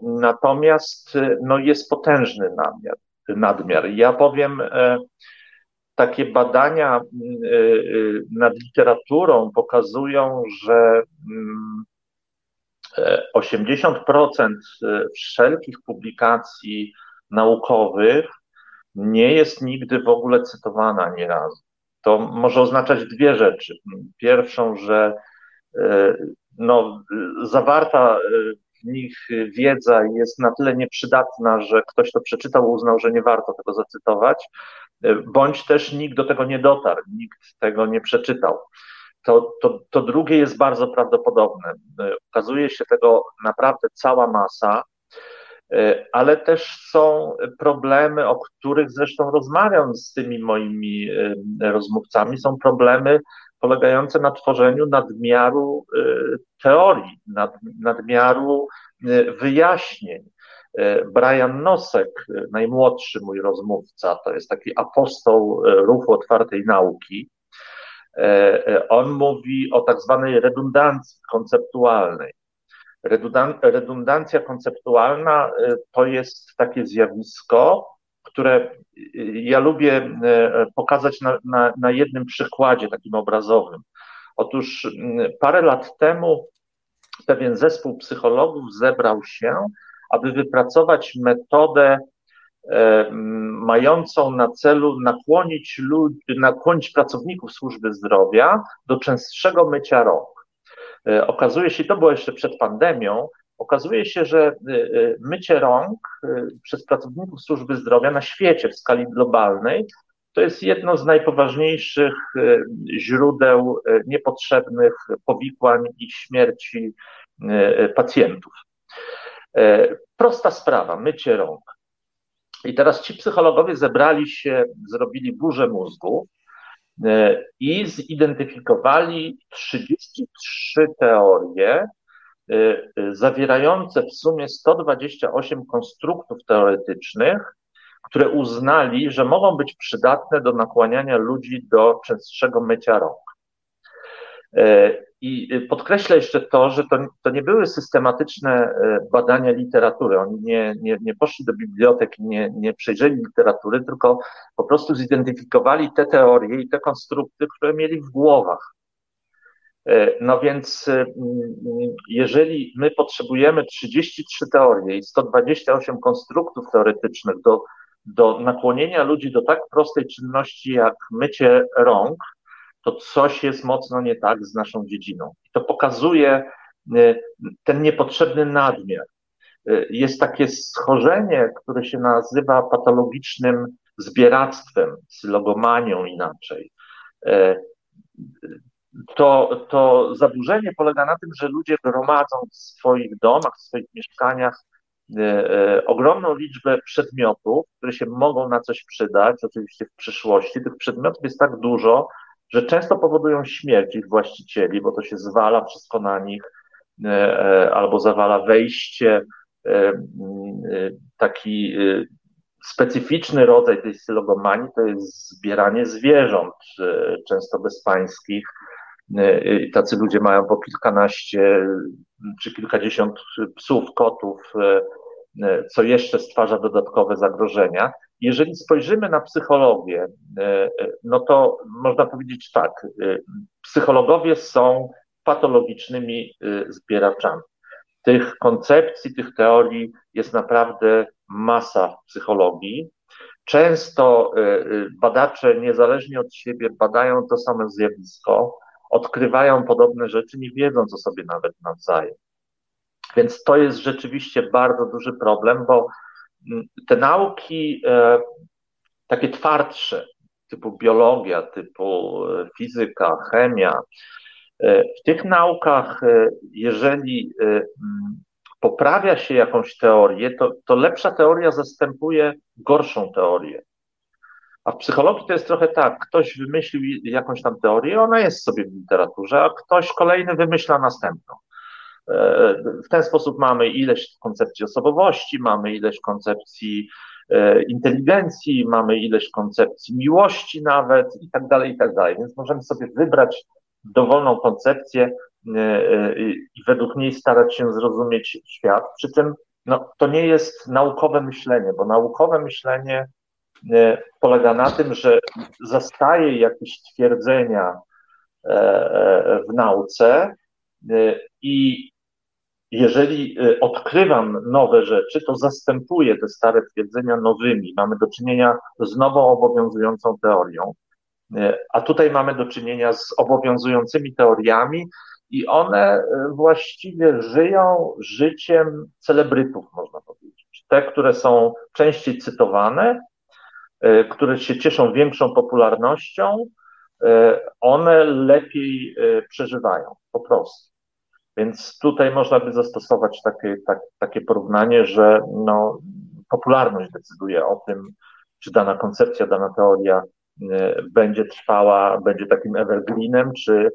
Natomiast no, jest potężny namiar nadmiar. Ja powiem, e, takie badania e, e, nad literaturą pokazują, że 80% mm, wszelkich publikacji naukowych nie jest nigdy w ogóle cytowana nieraz. To może oznaczać dwie rzeczy. Pierwszą, że no, zawarta nich wiedza jest na tyle nieprzydatna, że ktoś to przeczytał, uznał, że nie warto tego zacytować. bądź też nikt do tego nie dotarł, nikt tego nie przeczytał. To, to, to drugie jest bardzo prawdopodobne. Okazuje się tego naprawdę cała masa, ale też są problemy, o których zresztą rozmawiam z tymi moimi rozmówcami, są problemy polegające na tworzeniu nadmiaru teorii, nad, nadmiaru wyjaśnień. E, Brian Nosek, najmłodszy mój rozmówca, to jest taki apostoł ruchu otwartej nauki. On mówi o tak zwanej redundancji konceptualnej. Redundancja konceptualna to jest takie zjawisko, które ja lubię pokazać na, na, na jednym przykładzie takim obrazowym. Otóż parę lat temu pewien zespół psychologów zebrał się aby wypracować metodę mającą na celu nakłonić, nakłonić pracowników służby zdrowia do częstszego mycia rąk. Okazuje się, to było jeszcze przed pandemią, okazuje się, że e, mycie rąk przez pracowników służby zdrowia na świecie w skali globalnej to jest jedno z najpoważniejszych źródeł niepotrzebnych powikłań i śmierci pacjentów. Prosta sprawa, mycie rąk. I teraz ci psychologowie zebrali się, zrobili burzę mózgu i zidentyfikowali 33 teorie zawierające w sumie 128 konstruktów teoretycznych, które uznali, że mogą być przydatne do nakłaniania ludzi do częstszego mycia rąk. I y, podkreślę jeszcze to, że to, to nie były systematyczne y, badania literatury. Oni nie, nie, nie poszli do bibliotek, nie, nie przejrzeli literatury, tylko po prostu zidentyfikowali te teorie i te konstrukty, które mieli w głowach. Y, no więc, jeżeli my potrzebujemy 33 teorie i 128 konstruktów teoretycznych do, do nakłonienia ludzi do tak prostej czynności jak mycie rąk, to coś jest mocno nie tak z naszą dziedziną. To pokazuje e, ten niepotrzebny nadmiar. E, jest takie schorzenie, które się nazywa patologicznym zbieractwem, logomanią inaczej. E, to, to zaburzenie polega na tym, że ludzie gromadzą w swoich domach, w swoich mieszkaniach ogromną liczbę przedmiotów, które się mogą na coś przydać, oczywiście w przyszłości. Tych przedmiotów jest tak dużo, że często powodują śmierć ich właścicieli, bo to się zwala wszystko na nich, e, e, albo zawala wejście, e, taki specyficzny rodzaj tej sylogomanii to jest zbieranie zwierząt, często bezpańskich. Tacy ludzie mają po kilkanaście czy kilkadziesiąt psów, kotów, co jeszcze stwarza dodatkowe zagrożenia. Jeżeli spojrzymy na psychologię, e, e, no to można powiedzieć tak, e, psychologowie są patologicznymi zbieraczami. Tych koncepcji, tych teorii jest naprawdę masa w psychologii. Często badacze niezależnie od siebie badają to same zjawisko, odkrywają podobne rzeczy, nie wiedząc o sobie nawet nawzajem. Więc to jest rzeczywiście bardzo duży problem, bo te nauki e, takie twardsze, typu biologia, typu e, fizyka, chemia, e, w tych naukach, jeżeli poprawia się jakąś teorię, to, to lepsza teoria zastępuje gorszą teorię. A w psychologii to jest trochę tak, ktoś wymyślił jakąś tam teorię, ona jest sobie w literaturze, a ktoś kolejny wymyśla następną. W ten sposób mamy ileś koncepcji osobowości, mamy ileś koncepcji e, inteligencji, mamy ileś koncepcji miłości nawet i tak dalej, i tak dalej. Więc możemy sobie wybrać dowolną koncepcję e, e, i według niej starać się zrozumieć świat. Przy czym no, to nie jest naukowe myślenie, bo naukowe myślenie polega na tym, że zastaje jakieś twierdzenia w nauce i jeżeli odkrywam nowe rzeczy, to zastępuję te stare twierdzenia nowymi. Mamy do czynienia z nową obowiązującą teorią. A tutaj mamy do czynienia z obowiązującymi teoriami, i one właściwie żyją życiem celebrytów, można powiedzieć. Te, które są częściej cytowane, które się cieszą większą popularnością, one lepiej przeżywają po prostu. Więc tutaj można by zastosować takie, tak, takie porównanie, że no, popularność decyduje o tym, czy dana koncepcja, dana teoria będzie trwała, będzie takim evergreenem, czy,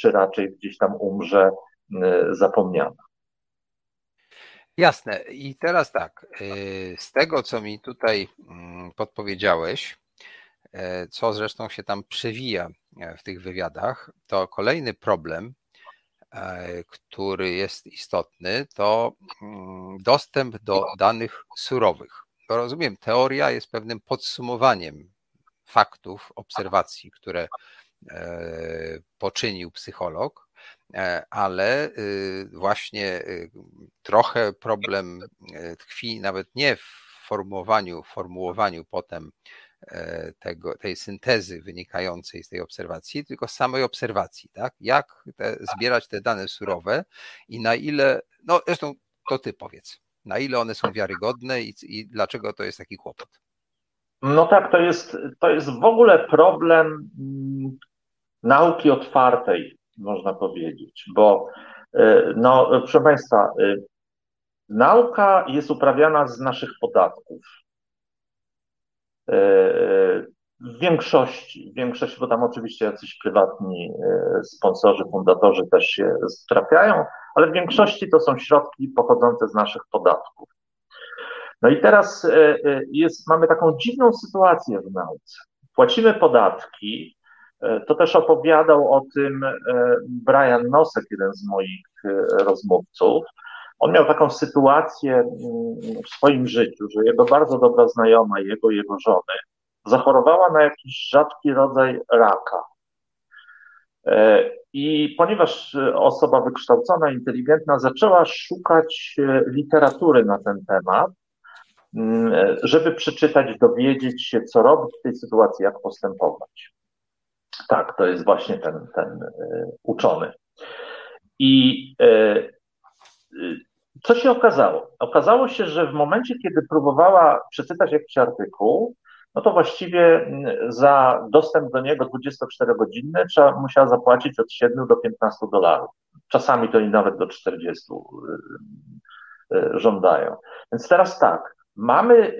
czy raczej gdzieś tam umrze zapomniana. Jasne. I teraz tak, y, z tego, co mi tutaj mm, podpowiedziałeś, e, co zresztą się tam przewija e, w tych wywiadach, to kolejny problem, e, który jest istotny, to mm, dostęp do danych surowych. Bo rozumiem, teoria jest pewnym podsumowaniem faktów, obserwacji, które poczynił psycholog, E, ale y, właśnie y, trochę problem e, tkwi nawet nie w formułowaniu, formułowaniu potem e, tego, tej syntezy wynikającej z tej obserwacji, tylko z samej obserwacji, tak? Jak te, zbierać te dane surowe i na ile, no zresztą to ty powiedz, na ile one są wiarygodne i, i dlaczego to jest taki kłopot? No tak, to jest, to jest w ogóle problem mm, nauki otwartej można powiedzieć, bo e, no, proszę Państwa, e, nauka jest uprawiana z naszych podatków. E, w większości, w większości, bo tam oczywiście jacyś prywatni sponsorzy, fundatorzy też się trafiają, ale w większości to są środki pochodzące z naszych podatków. No i teraz jest, mamy taką dziwną sytuację w nauce. Płacimy podatki, to też opowiadał o tym e, Brian Nosek, jeden z moich e, rozmówców. On miał taką sytuację mm, w swoim życiu, że jego bardzo dobra znajoma, jego jego żony, zachorowała na jakiś rzadki rodzaj raka. I ponieważ osoba wykształcona, inteligentna zaczęła szukać literatury na ten temat, mm, żeby przeczytać, dowiedzieć się, co robić w tej sytuacji, jak postępować. Tak, to jest właśnie ten, ten e, uczony. I e, e, co się okazało? Okazało się, że w momencie, kiedy próbowała przeczytać jakiś artykuł, no to właściwie za dostęp do niego 24-godzinny trzeba, musiała zapłacić od 7 do 15 dolarów. Czasami to i nawet do 40 żądają. Więc teraz tak, mamy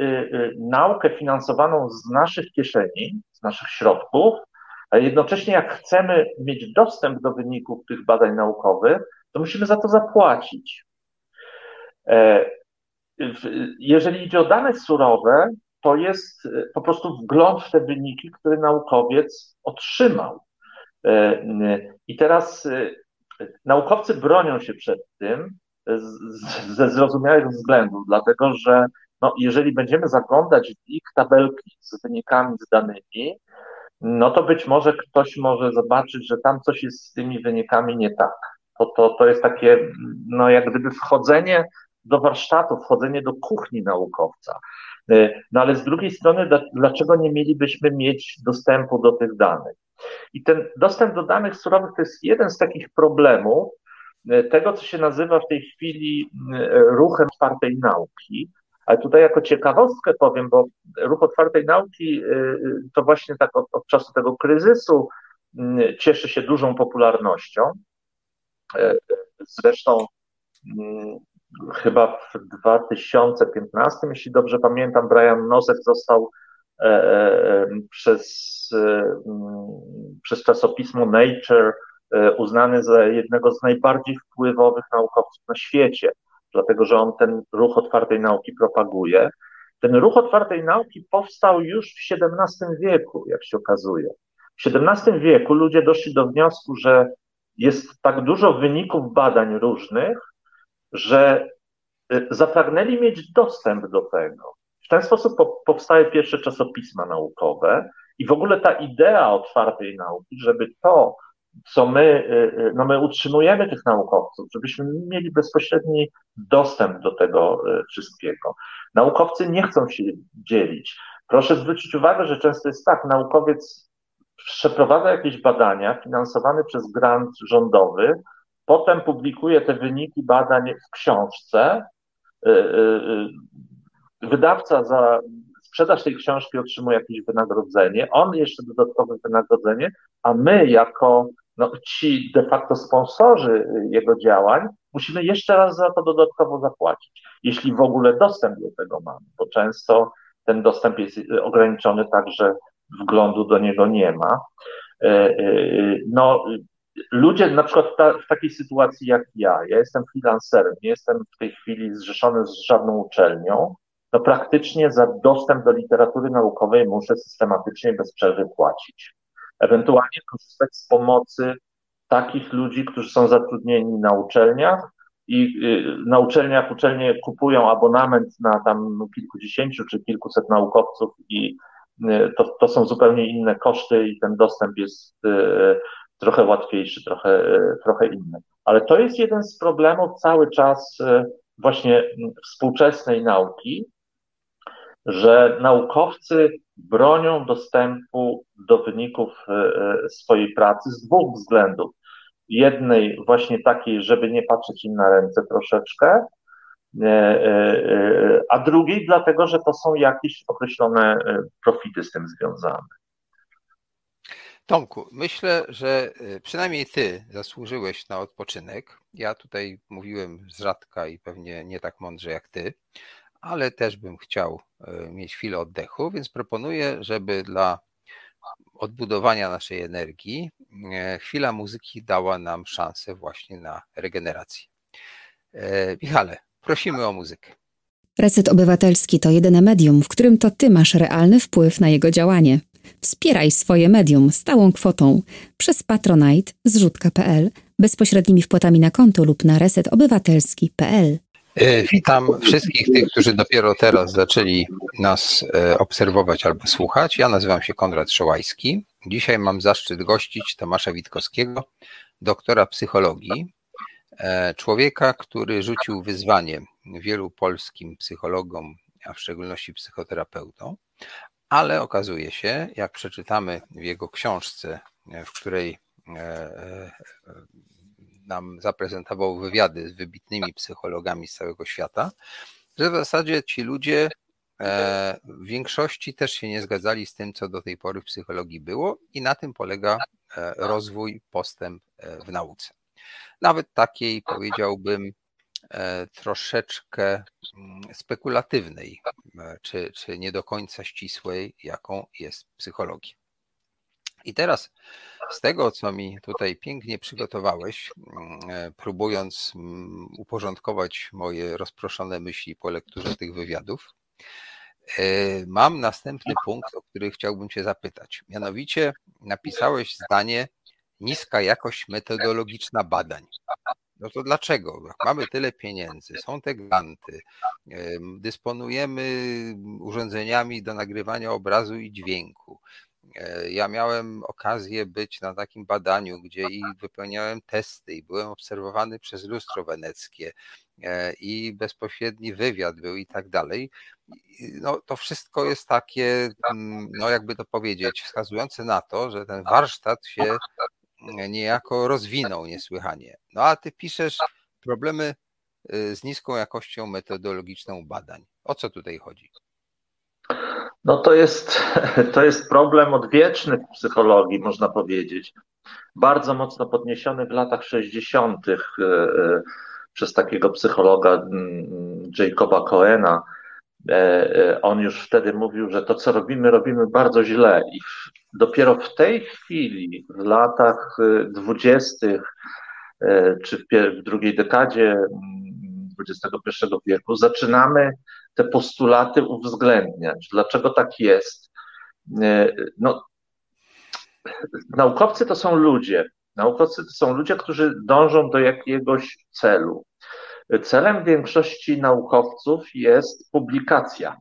naukę finansowaną z naszych kieszeni, z naszych środków, ale jednocześnie jak chcemy mieć dostęp do wyników tych badań naukowych, to musimy za to zapłacić. E, jeżeli idzie o dane surowe, to jest e, po prostu wgląd w te wyniki, które naukowiec otrzymał. E, I teraz naukowcy bronią się przed tym ze zrozumiałych względów, dlatego że no, jeżeli będziemy zaglądać w ich tabelki z wynikami, z danymi, no to być może ktoś może zobaczyć, że tam coś jest z tymi wynikami nie tak. To, to, to jest takie, no jak gdyby wchodzenie do warsztatu, wchodzenie do kuchni naukowca. Y, no ale z drugiej strony, dlaczego nie mielibyśmy mieć dostępu do tych danych? I ten dostęp do danych surowych to jest jeden z takich problemów y, tego, co się nazywa w tej chwili y, ruchem otwartej nauki, ale tutaj jako ciekawostkę powiem, bo ruch otwartej nauki y, y, to właśnie tak od, od czasu tego kryzysu y, cieszy się dużą popularnością. E, zresztą chyba w 2015, jeśli dobrze pamiętam, Brian Nosek został e, e, przez, przez czasopismo Nature uznany za jednego z najbardziej wpływowych naukowców na świecie dlatego że on ten ruch otwartej nauki propaguje. Ten ruch otwartej nauki powstał już w XVII wieku, jak się okazuje. W XVII wieku ludzie doszli do wniosku, że jest tak dużo wyników badań różnych, że y, zapragnęli mieć dostęp do tego. W ten sposób powstały pierwsze czasopisma naukowe i w ogóle ta idea otwartej nauki, żeby to, co my, y, y, no my utrzymujemy tych naukowców, żebyśmy mieli bezpośredni dostęp do tego y, wszystkiego. Naukowcy nie chcą się dzielić. Proszę zwrócić uwagę, że często jest tak, naukowiec przeprowadza jakieś badania finansowane przez grant rządowy, potem publikuje te wyniki badań w książce, wydawca za sprzedaż tej książki otrzymuje jakieś wynagrodzenie, on jeszcze dodatkowe wynagrodzenie, a my jako no, ci de facto sponsorzy jego działań musimy jeszcze raz za to dodatkowo zapłacić, jeśli w ogóle dostęp do tego mamy, bo często ten dostęp jest ograniczony tak, że wglądu do niego nie ma. E, e, no, ludzie na przykład ta, w takiej sytuacji jak ja, ja jestem freelancerem, nie jestem w tej chwili zrzeszony z żadną uczelnią, no praktycznie za dostęp do literatury naukowej muszę systematycznie bez przerwy płacić. Ewentualnie korzystać z pomocy takich ludzi, którzy są zatrudnieni na uczelniach i y, na uczelniach uczelnie kupują abonament na tam kilkudziesięciu czy kilkuset naukowców i y, to, to są zupełnie inne koszty i ten dostęp jest y, trochę łatwiejszy, trochę, trochę inny. Ale to jest jeden z problemów cały czas właśnie współczesnej nauki, że naukowcy bronią dostępu do wyników swojej pracy z dwóch względów jednej właśnie takiej, żeby nie patrzeć im na ręce troszeczkę, e, e, e, a drugiej dlatego, że to są jakieś określone profity z tym związane. Tomku, myślę, że przynajmniej ty zasłużyłeś na odpoczynek. Ja tutaj mówiłem z rzadka i pewnie nie tak mądrze jak ty, ale też bym chciał mieć chwilę oddechu, więc proponuję, żeby dla odbudowania naszej energii, e, chwila muzyki dała nam szansę właśnie na regenerację. E, Michale, prosimy o muzykę. Reset Obywatelski to jedyne medium, w którym to ty masz realny wpływ na jego działanie. Wspieraj swoje medium stałą kwotą przez Patronite zrzutka.pl, bezpośrednimi wpłatami na konto lub na resetobywatelski.pl. E, witam wszystkich tych, którzy dopiero teraz zaczęli nas e, obserwować albo słuchać. Ja nazywam się Konrad Szołajski. Dzisiaj mam zaszczyt gościć Tomasza Witkowskiego, doktora psychologii, e, człowieka, który rzucił wyzwanie wielu polskim psychologom, a w szczególności psychoterapeutom, ale okazuje się, jak przeczytamy w jego książce, w której nam zaprezentował wywiady z wybitnymi psychologami z całego świata, że w zasadzie ci ludzie e, w większości też się nie zgadzali z tym, co do tej pory w psychologii było, i na tym polega e, rozwój, postęp e, w nauce. Nawet takiej, powiedziałbym, troszeczkę mm, spekulatywnej, czy, czy nie do końca ścisłej, jaką jest psychologia. I teraz z tego, co mi tutaj pięknie przygotowałeś, mm, e, próbując mm, uporządkować moje rozproszone myśli po lekturze tych wywiadów, e, mam następny punkt, o który chciałbym Cię zapytać. Mianowicie napisałeś zdanie niska jakość metodologiczna badań. No to dlaczego? Mamy tyle pieniędzy, są te granty, dysponujemy urządzeniami do nagrywania obrazu i dźwięku. E, ja miałem okazję być na takim badaniu, gdzie i wypełniałem testy, i byłem obserwowany przez lustro weneckie, e, i bezpośredni wywiad był i tak dalej. No, to wszystko jest takie, mm, no jakby to powiedzieć, wskazujące na to, że ten warsztat się niejako rozwinął niesłychanie. No a ty piszesz problemy y, z niską jakością metodologiczną badań. O co tutaj chodzi? No to jest, to jest problem odwieczny w psychologii, można powiedzieć. Bardzo mocno podniesiony w latach 60. E, e, przez takiego psychologa mm, Jacoba Coena. E, on już wtedy mówił, że to, co robimy, robimy bardzo źle. I dopiero w tej chwili, w latach dwudziestych, czy w drugiej dekadzie XXI mm, wieku, zaczynamy te postulaty uwzględniać. Dlaczego tak jest? E, no, naukowcy to są ludzie. Naukowcy to są ludzie, którzy dążą do jakiegoś celu. Celem większości naukowców jest publikacja.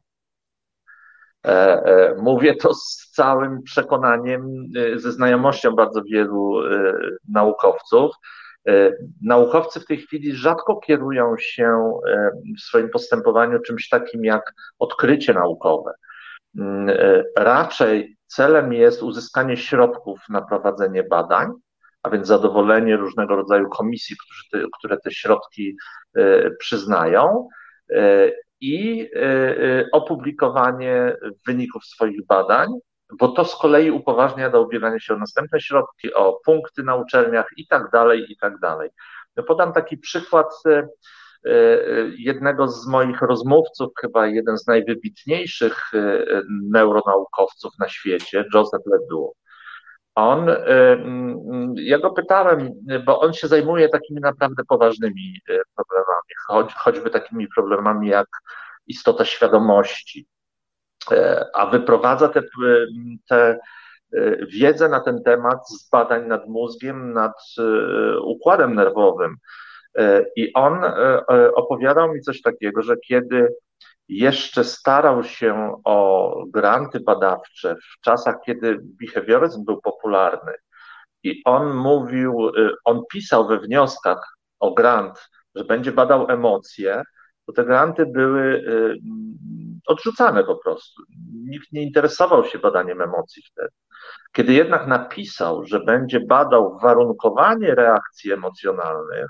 E, e, mówię to z całym przekonaniem, ze znajomością bardzo wielu naukowców. E, naukowcy w tej chwili rzadko kierują się e, w swoim postępowaniu czymś takim jak odkrycie naukowe. Mm, e, raczej celem jest uzyskanie środków na prowadzenie badań, a więc zadowolenie różnego rodzaju komisji, które te środki przyznają. i opublikowanie wyników swoich badań, bo to z kolei upoważnia do ubiegania się o następne środki, o punkty na uczelniach i tak dalej, i tak dalej. Podam taki przykład jednego z moich rozmówców, chyba jeden z najwybitniejszych neuronaukowców na świecie, Joseph Ledoux. On, ja go pytałem, bo on się zajmuje takimi naprawdę poważnymi problemami, choć, choćby takimi problemami jak istota świadomości, a wyprowadza tę wiedzę na ten temat z badań nad mózgiem, nad układem nerwowym. I on opowiadał mi coś takiego, że kiedy jeszcze starał się o granty badawcze w czasach, kiedy behawioryzm był popularny i on mówił, on pisał we wnioskach o grant, że będzie badał emocje, to te granty były odrzucane po prostu. Nikt nie interesował się badaniem emocji wtedy. Kiedy jednak napisał, że będzie badał warunkowanie reakcji emocjonalnych,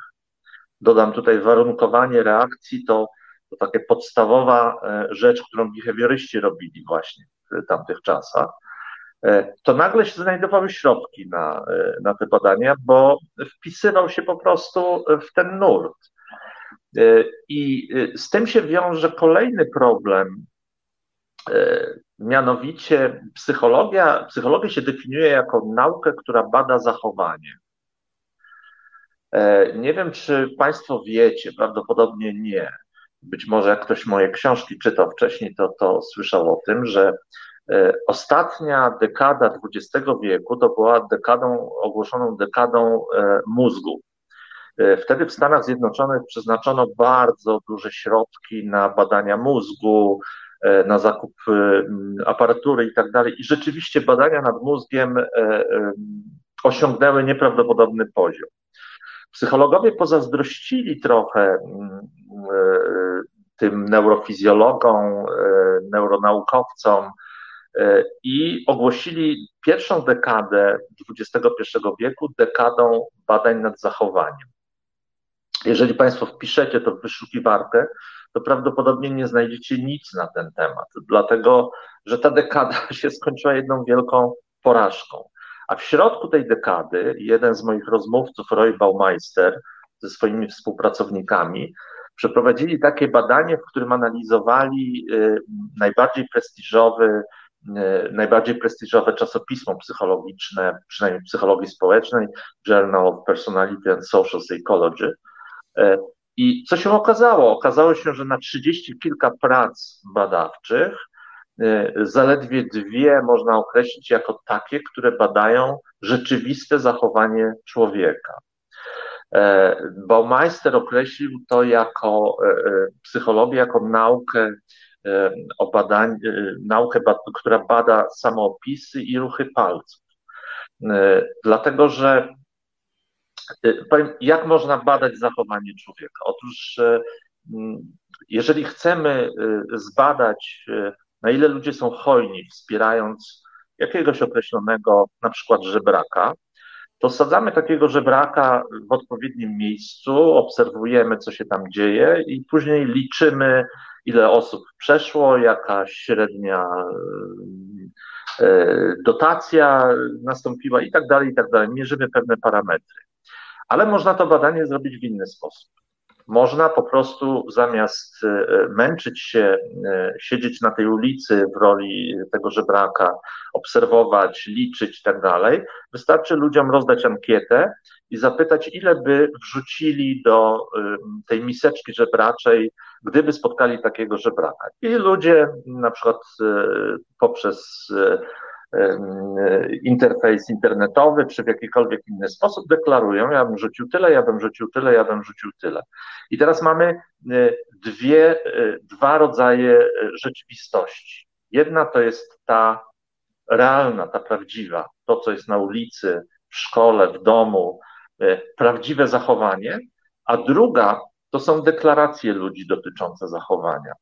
dodam tutaj warunkowanie reakcji, to to takie podstawowa e, rzecz, którą behawioryści robili właśnie w tamtych czasach. E, to nagle się znajdowały środki na, e, na te badania, bo wpisywał się po prostu w ten nurt. I z tym się wiąże kolejny problem, mianowicie psychologia, psychologia się definiuje jako naukę, która bada zachowanie. Nie wiem, czy Państwo wiecie, prawdopodobnie nie, być może jak ktoś moje książki czytał wcześniej, to, to słyszał o tym, że e, ostatnia dekada XX wieku to była dekadą, ogłoszoną dekadą e, mózgu. E, wtedy w Stanach Zjednoczonych przeznaczono bardzo duże środki na badania mózgu, na zakup aparatury i tak dalej. I rzeczywiście badania nad mózgiem osiągnęły nieprawdopodobny poziom. Psychologowie pozazdrościli trochę tym neurofizjologom, e, neuronaukowcom e, i ogłosili pierwszą dekadę XXI wieku dekadą badań nad zachowaniem. Jeżeli Państwo wpiszecie to w wyszukiwarkę, to prawdopodobnie nie znajdziecie nic na ten temat, dlatego że ta dekada się skończyła jedną wielką porażką. A w środku tej dekady jeden z moich rozmówców, Roy Baumeister, ze swoimi współpracownikami, przeprowadzili takie badanie, w którym analizowali y, najbardziej prestiżowy, y, najbardziej prestiżowe czasopismo psychologiczne, przynajmniej psychologii społecznej, Journal of Personality and Social Psychology. Y, I co się okazało? Okazało się, że na trzydzieści kilka prac badawczych zaledwie dwie można określić jako takie, które badają rzeczywiste zachowanie człowieka. E, Baumeister określił to jako e, e, psychologię, jako naukę o badaniu, naukę, która bada samoopisy i ruchy palców. Dlatego, że powiem, jak można badać zachowanie człowieka? Otóż, jeżeli chcemy zbadać, na ile ludzie są hojni, wspierając jakiegoś określonego, na przykład żebraka, to sadzamy takiego żebraka w odpowiednim miejscu, obserwujemy, co się tam dzieje i później liczymy, ile osób przeszło, jaka średnia e, dotacja nastąpiła i tak dalej, i tak dalej. Mierzymy pewne parametry. Ale można to badanie zrobić w inny sposób. Można po prostu zamiast e, męczyć się, e, siedzieć na tej ulicy w roli tego żebraka, obserwować, liczyć i tak dalej, wystarczy ludziom rozdać ankietę i zapytać, ile by wrzucili do e, tej miseczki żebraczej, gdyby spotkali takiego żebraka. I ludzie na przykład poprzez interfejs internetowy, czy w jakikolwiek inny sposób deklarują, ja bym rzucił tyle, ja bym rzucił tyle, ja bym rzucił tyle. I teraz mamy e, dwie, e, dwa rodzaje e, rzeczywistości. Jedna to jest ta realna, ta prawdziwa, to co jest na ulicy, w szkole, w domu, prawdziwe zachowanie, a druga to są deklaracje ludzi dotyczące zachowania.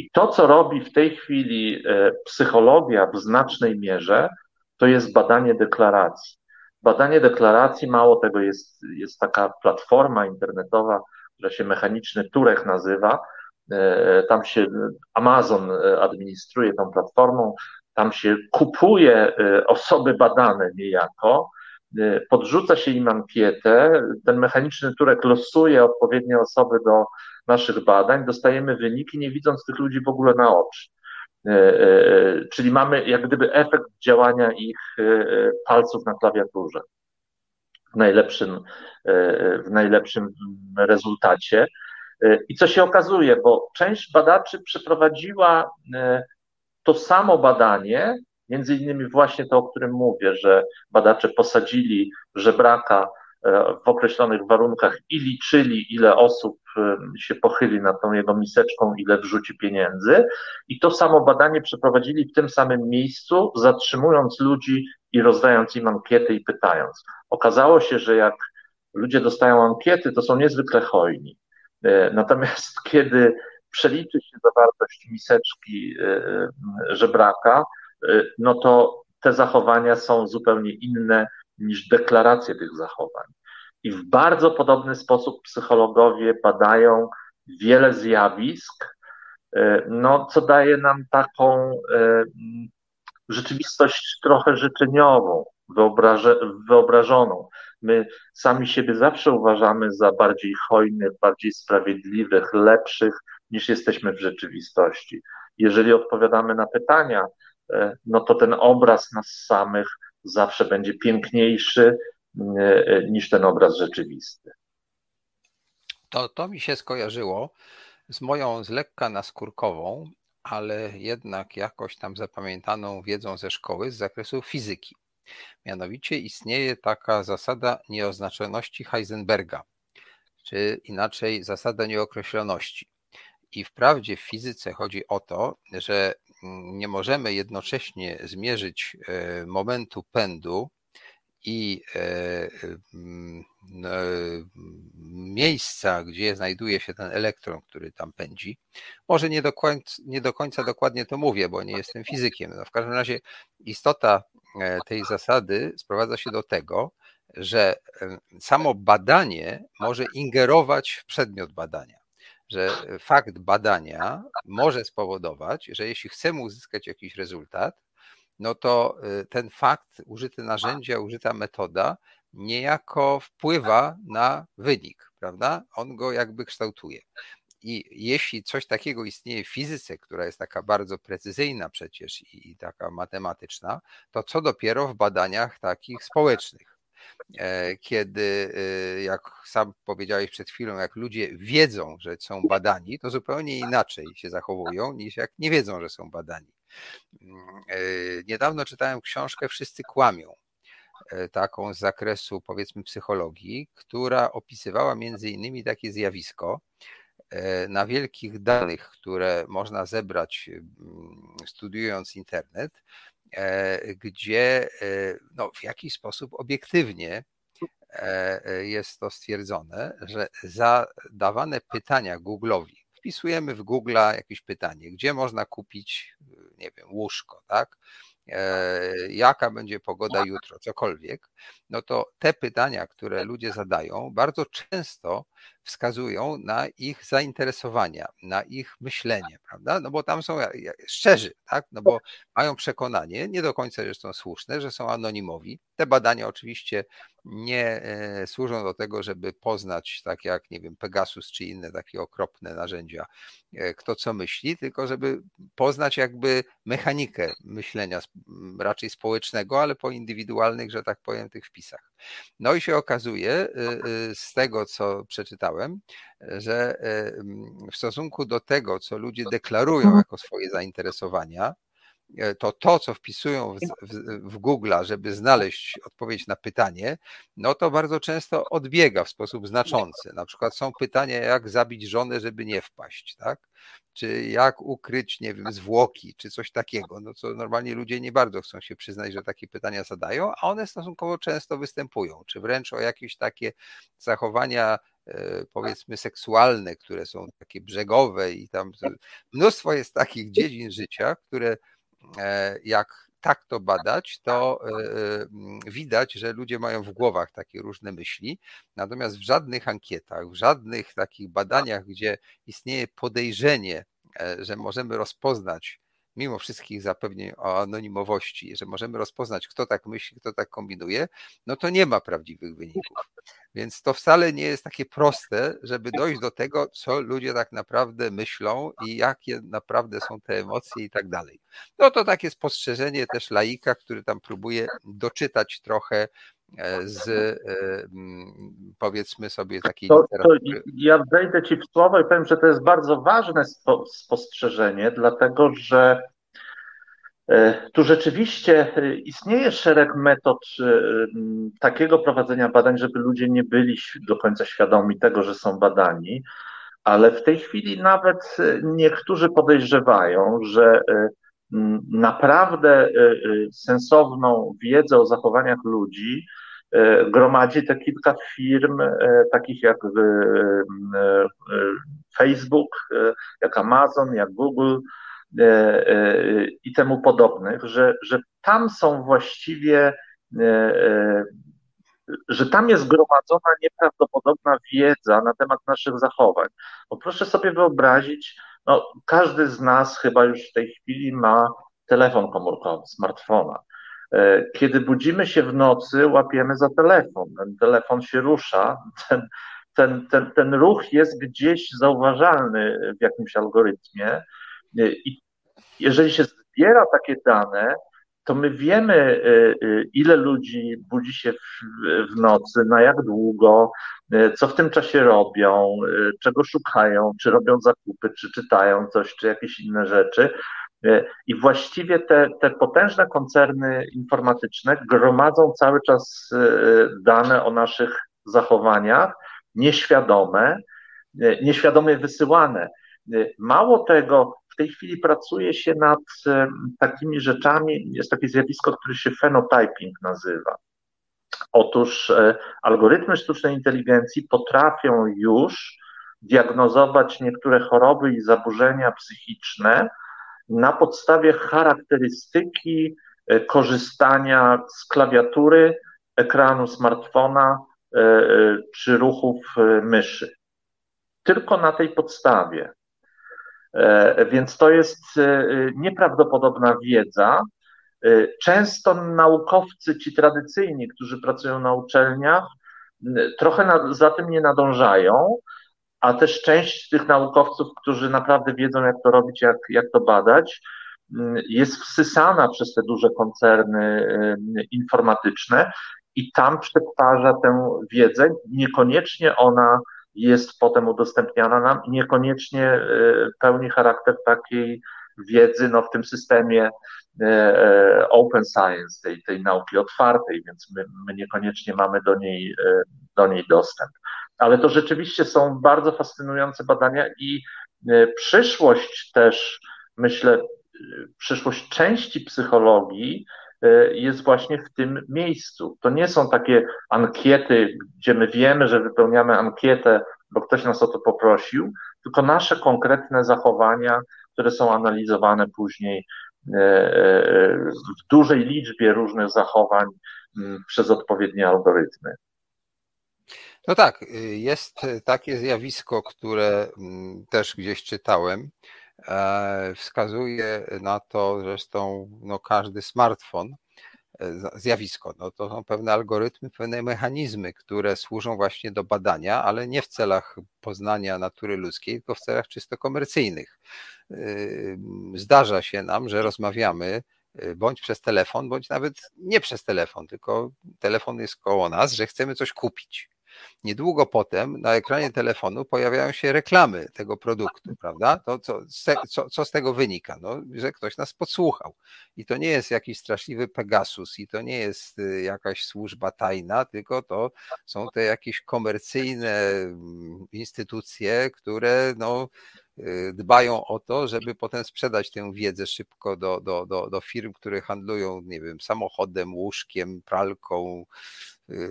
I to, co robi w tej chwili e, psychologia w znacznej mierze, to jest badanie deklaracji. Badanie deklaracji, mało tego, jest, jest taka platforma internetowa, która się mechaniczny Turek nazywa, tam się Amazon administruje tą platformą, tam się kupuje osoby badane niejako, podrzuca się im ankietę, ten mechaniczny turek losuje odpowiednie osoby do naszych badań, dostajemy wyniki, nie widząc tych ludzi w ogóle na oczy. E, e, czyli mamy jak gdyby efekt działania ich palców na klawiaturze w najlepszym, w najlepszym rezultacie. I co się okazuje, bo część badaczy przeprowadziła to samo badanie, między innymi właśnie to, o którym mówię, że badacze posadzili żebraka w określonych warunkach i liczyli, ile osób się pochyli nad tą jego miseczką, ile wrzuci pieniędzy. I to samo badanie przeprowadzili w tym samym miejscu, zatrzymując ludzi i rozdając im ankiety i pytając. Okazało się, że jak ludzie dostają ankiety, to są niezwykle hojni. E, natomiast kiedy przeliczy się zawartość miseczki e, e, żebraka, no to te zachowania są zupełnie inne niż deklaracje tych zachowań. I w bardzo podobny sposób psychologowie badają wiele zjawisk, e, no, co daje nam taką e, rzeczywistość trochę życzeniową, wyobrażoną. My sami siebie zawsze uważamy za bardziej hojnych, bardziej sprawiedliwych, lepszych niż jesteśmy w rzeczywistości. Jeżeli odpowiadamy na pytania, no to ten obraz nas samych zawsze będzie piękniejszy e, niż ten obraz rzeczywisty. To, to mi się skojarzyło z moją z lekka naskórkową, ale jednak jakoś tam zapamiętaną wiedzą ze szkoły z zakresu fizyki. Mianowicie istnieje taka zasada nieoznaczoności Heisenberga, czy inaczej zasada nieokreśloności. I wprawdzie w fizyce chodzi o to, że nie możemy jednocześnie zmierzyć e, momentu pędu i e, e, miejsca, gdzie znajduje się ten elektron, który tam pędzi. Może nie do końca, nie do końca dokładnie to mówię, bo nie jestem fizykiem. No w każdym razie istota tej zasady sprowadza się do tego, że samo badanie może ingerować w przedmiot badania że fakt badania może spowodować, że jeśli chcemy uzyskać jakiś rezultat, no to y, ten fakt, użyte narzędzie, użyta metoda niejako wpływa na wynik, prawda? On go jakby kształtuje. I jeśli coś takiego istnieje w fizyce, która jest taka bardzo precyzyjna przecież i taka matematyczna, to co dopiero w badaniach takich społecznych. E, kiedy, e, jak sam powiedziałeś przed chwilą, jak ludzie wiedzą, że są badani, to zupełnie inaczej się zachowują niż jak nie wiedzą, że są badani. Mm, e, niedawno czytałem książkę Wszyscy kłamią, taką z zakresu powiedzmy psychologii, która opisywała między innymi takie zjawisko, na wielkich danych, które można zebrać mm, studiując internet, E, gdzie e, no, w jakiś sposób obiektywnie e, jest to stwierdzone, że zadawane pytania Google'owi, wpisujemy w Google'a jakieś pytanie, gdzie można kupić, nie wiem, łóżko, tak? Jaka będzie pogoda jutro, cokolwiek, no to te pytania, które ludzie zadają, bardzo często wskazują na ich zainteresowania, na ich myślenie, prawda? No bo tam są szczerzy, tak? No bo mają przekonanie, nie do końca zresztą słuszne, że są anonimowi. Te badania oczywiście nie e, służą do tego, żeby poznać, tak jak, nie wiem, Pegasus czy inne takie okropne narzędzia, e, kto co myśli, tylko żeby poznać jakby mechanikę myślenia raczej społecznego, ale po indywidualnych, że tak powiem, tych wpisach. No i się okazuje y, y, z tego, co przeczytałem, że y, w stosunku do tego, co ludzie deklarują mhm. jako swoje zainteresowania, to to, co wpisują w, w, w Google, żeby znaleźć odpowiedź na pytanie, no to bardzo często odbiega w sposób znaczący. Na przykład są pytania, jak zabić żonę, żeby nie wpaść, tak? Czy jak ukryć, nie wiem, zwłoki, czy coś takiego. No co normalnie ludzie nie bardzo chcą się przyznać, że takie pytania zadają, a one stosunkowo często występują, czy wręcz o jakieś takie zachowania e, powiedzmy seksualne, które są takie brzegowe i tam mnóstwo jest takich dziedzin życia, które E, jak tak to badać, to widać, że ludzie mają w głowach takie różne myśli, natomiast w żadnych ankietach, w żadnych takich badaniach, gdzie istnieje podejrzenie, że możemy rozpoznać mimo wszystkich zapewnień o anonimowości, że możemy rozpoznać, kto tak myśli, kto tak kombinuje, no to nie ma prawdziwych wyników. Więc to wcale nie jest takie proste, żeby dojść do tego, co ludzie tak naprawdę myślą i jakie naprawdę są te emocje i tak dalej. No to takie spostrzeżenie też laika, który tam próbuje doczytać trochę z e, powiedzmy sobie takiej to, to ja wejdę Ci w słowo i powiem, że to jest bardzo ważne spostrzeżenie, dlatego że E, tu rzeczywiście e, istnieje szereg metod e, takiego prowadzenia badań, żeby ludzie nie byli do końca świadomi tego, że są badani, ale w tej chwili nawet niektórzy podejrzewają, że naprawdę sensowną wiedzę o zachowaniach ludzi gromadzi te kilka firm, takich jak Facebook, jak Amazon, jak Google, E, e, i temu podobnych, że, że tam są właściwie, e, że tam jest gromadzona nieprawdopodobna wiedza na temat naszych zachowań. Bo proszę sobie wyobrazić, no, każdy z nas chyba już w tej chwili ma telefon komórkowy, smartfona. Kiedy budzimy się w nocy, łapiemy za telefon. Ten telefon się rusza, ten, ten, ten, ten ruch jest gdzieś zauważalny w jakimś algorytmie i jeżeli się zbiera takie dane, to my wiemy, y, y, ile ludzi budzi się w, nocy, na jak długo, y, co w tym czasie robią, czego szukają, czy robią zakupy, czy czytają coś, czy jakieś inne rzeczy. I właściwie te, te potężne koncerny informatyczne gromadzą cały czas dane o naszych zachowaniach, nieświadome, nieświadomie wysyłane. Mało tego, w tej chwili pracuje się nad takimi rzeczami, jest takie zjawisko, które się phenotyping nazywa. Otóż e, algorytmy sztucznej inteligencji potrafią już diagnozować niektóre choroby i zaburzenia psychiczne na podstawie charakterystyki e, korzystania z klawiatury, ekranu smartfona e, czy ruchów myszy. Tylko na tej podstawie. E, więc to jest e, nieprawdopodobna wiedza. E, często naukowcy, ci tradycyjni, którzy pracują na uczelniach, trochę na, za tym nie nadążają, a też część tych naukowców, którzy naprawdę wiedzą, jak to robić, jak, jak to badać, jest wsysana przez te duże koncerny informatyczne i tam przetwarza tę wiedzę. Niekoniecznie ona jest potem udostępniana nam i niekoniecznie e, pełni charakter takiej wiedzy no, w tym systemie e, e, open science, tej, tej nauki otwartej, więc my, my niekoniecznie mamy do niej, do niej dostęp. Ale to rzeczywiście są bardzo fascynujące badania i przyszłość też, myślę, przyszłość części psychologii jest właśnie w tym miejscu. To nie są takie ankiety, gdzie my wiemy, że wypełniamy ankietę, bo ktoś nas o to poprosił, tylko nasze konkretne zachowania, które są analizowane później e, e, w dużej liczbie różnych zachowań przez odpowiednie algorytmy. No tak, jest takie zjawisko, które też gdzieś czytałem, E, wskazuje na to zresztą no, każdy smartfon, e, zjawisko. No, to są pewne algorytmy, pewne mechanizmy, które służą właśnie do badania, ale nie w celach poznania natury ludzkiej, tylko w celach czysto komercyjnych. E, zdarza się nam, że rozmawiamy bądź przez telefon, bądź nawet nie przez telefon, tylko telefon jest koło nas, że chcemy coś kupić. Niedługo potem na ekranie telefonu pojawiają się reklamy tego produktu, prawda? To co, co, co z tego wynika? No, że ktoś nas podsłuchał. I to nie jest jakiś straszliwy Pegasus, i to nie jest y, jakaś służba tajna, tylko to są te jakieś komercyjne mm, instytucje, które no, y, dbają o to, żeby potem sprzedać tę wiedzę szybko do, do, do, do firm, które handlują, nie wiem, samochodem, łóżkiem, pralką,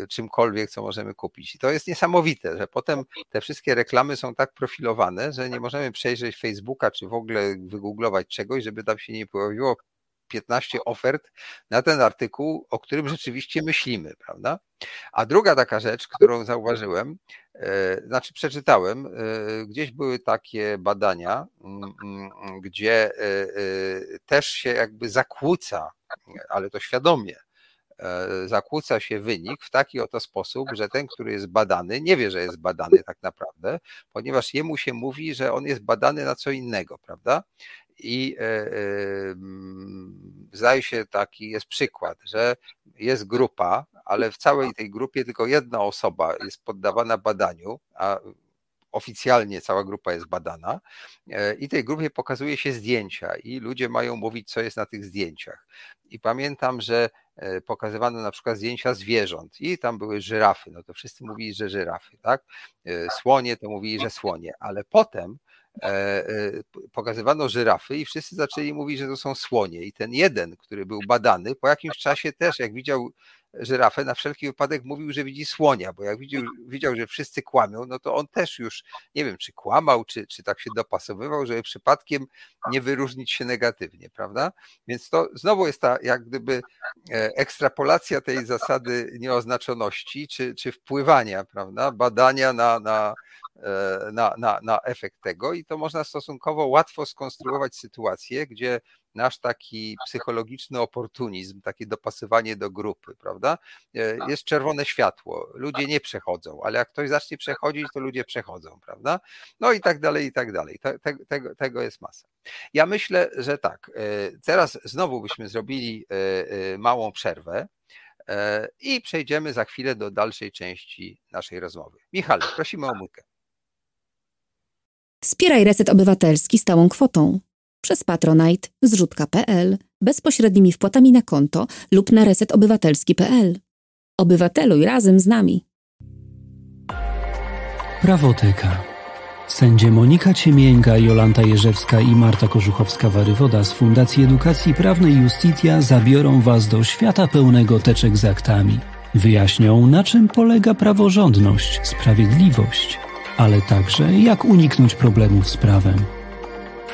czymkolwiek, co możemy kupić. I to jest niesamowite, że potem te wszystkie reklamy są tak profilowane, że nie możemy przejrzeć Facebooka, czy w ogóle wygooglować czegoś, żeby tam się nie pojawiło 15 ofert na ten artykuł, o którym rzeczywiście myślimy, prawda? A druga taka rzecz, którą zauważyłem, e, znaczy przeczytałem, e, gdzieś były takie badania, mm, mm, gdzie też się jakby zakłóca, ale to świadomie, zakłóca się wynik w taki oto sposób, że ten, który jest badany, nie wie, że jest badany tak naprawdę, ponieważ jemu się mówi, że on jest badany na co innego, prawda? I e, e, zdaje się taki jest przykład, że jest grupa, ale w całej tej grupie tylko jedna osoba jest poddawana badaniu, a oficjalnie cała grupa jest badana e, i tej grupie pokazuje się zdjęcia i ludzie mają mówić, co jest na tych zdjęciach. I pamiętam, że pokazywano na przykład zdjęcia zwierząt i tam były żyrafy, no to wszyscy mówili, że żyrafy, tak? Słonie to mówili, że słonie, ale potem E, e, pokazywano żyrafy i wszyscy zaczęli mówić, że to są słonie. I ten jeden, który był badany, po jakimś czasie też, jak widział żyrafę, na wszelki wypadek mówił, że widzi słonia, bo jak widział, widział, że wszyscy kłamią, no to on też już, nie wiem, czy kłamał, czy, czy tak się dopasowywał, żeby przypadkiem nie wyróżnić się negatywnie, prawda? Więc to znowu jest ta jak gdyby e, ekstrapolacja tej zasady nieoznaczoności, czy, czy wpływania, prawda? Badania na, na, na, na, na efekt tego i to można stosunkowo łatwo skonstruować sytuację, gdzie nasz taki psychologiczny oportunizm, takie dopasowanie do grupy, prawda? E, jest czerwone światło, ludzie nie przechodzą, ale jak ktoś zacznie przechodzić, to ludzie przechodzą, prawda? No i tak dalej, i tak dalej. Tego, tego jest masa. Ja myślę, że tak, e, teraz znowu byśmy zrobili małą przerwę i przejdziemy za chwilę do dalszej części naszej rozmowy. Michale, prosimy o muzykę. Wspieraj Reset Obywatelski stałą kwotą przez Patronite, zrzutka.pl, bezpośrednimi wpłatami na konto lub na resetobywatelski.pl. Obywateluj razem z nami. Prawoteka. Sędzie Monika Ciemięga, Jolanta Jerzewska i Marta Korzuchowska-Warywoda z Fundacji Edukacji Prawnej Justitia zabiorą Was do świata pełnego teczek z aktami. Wyjaśnią, na czym polega praworządność, sprawiedliwość – ale także jak uniknąć problemów z prawem.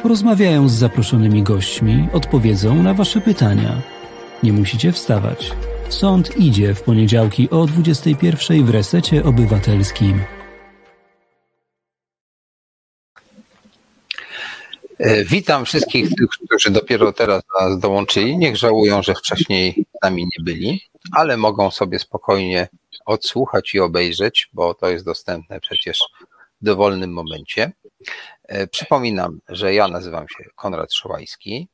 Porozmawiają z zaproszonymi gośćmi, odpowiedzą na Wasze pytania. Nie musicie wstawać. Sąd idzie w poniedziałki o 21 w resecie obywatelskim. E, witam wszystkich tych, którzy dopiero teraz nas dołączyli. Niech żałują, że wcześniej z nami nie byli, ale mogą sobie spokojnie odsłuchać i obejrzeć, bo to jest dostępne przecież dowolnym momencie. E, przypominam, że ja nazywam się Konrad Szołajski.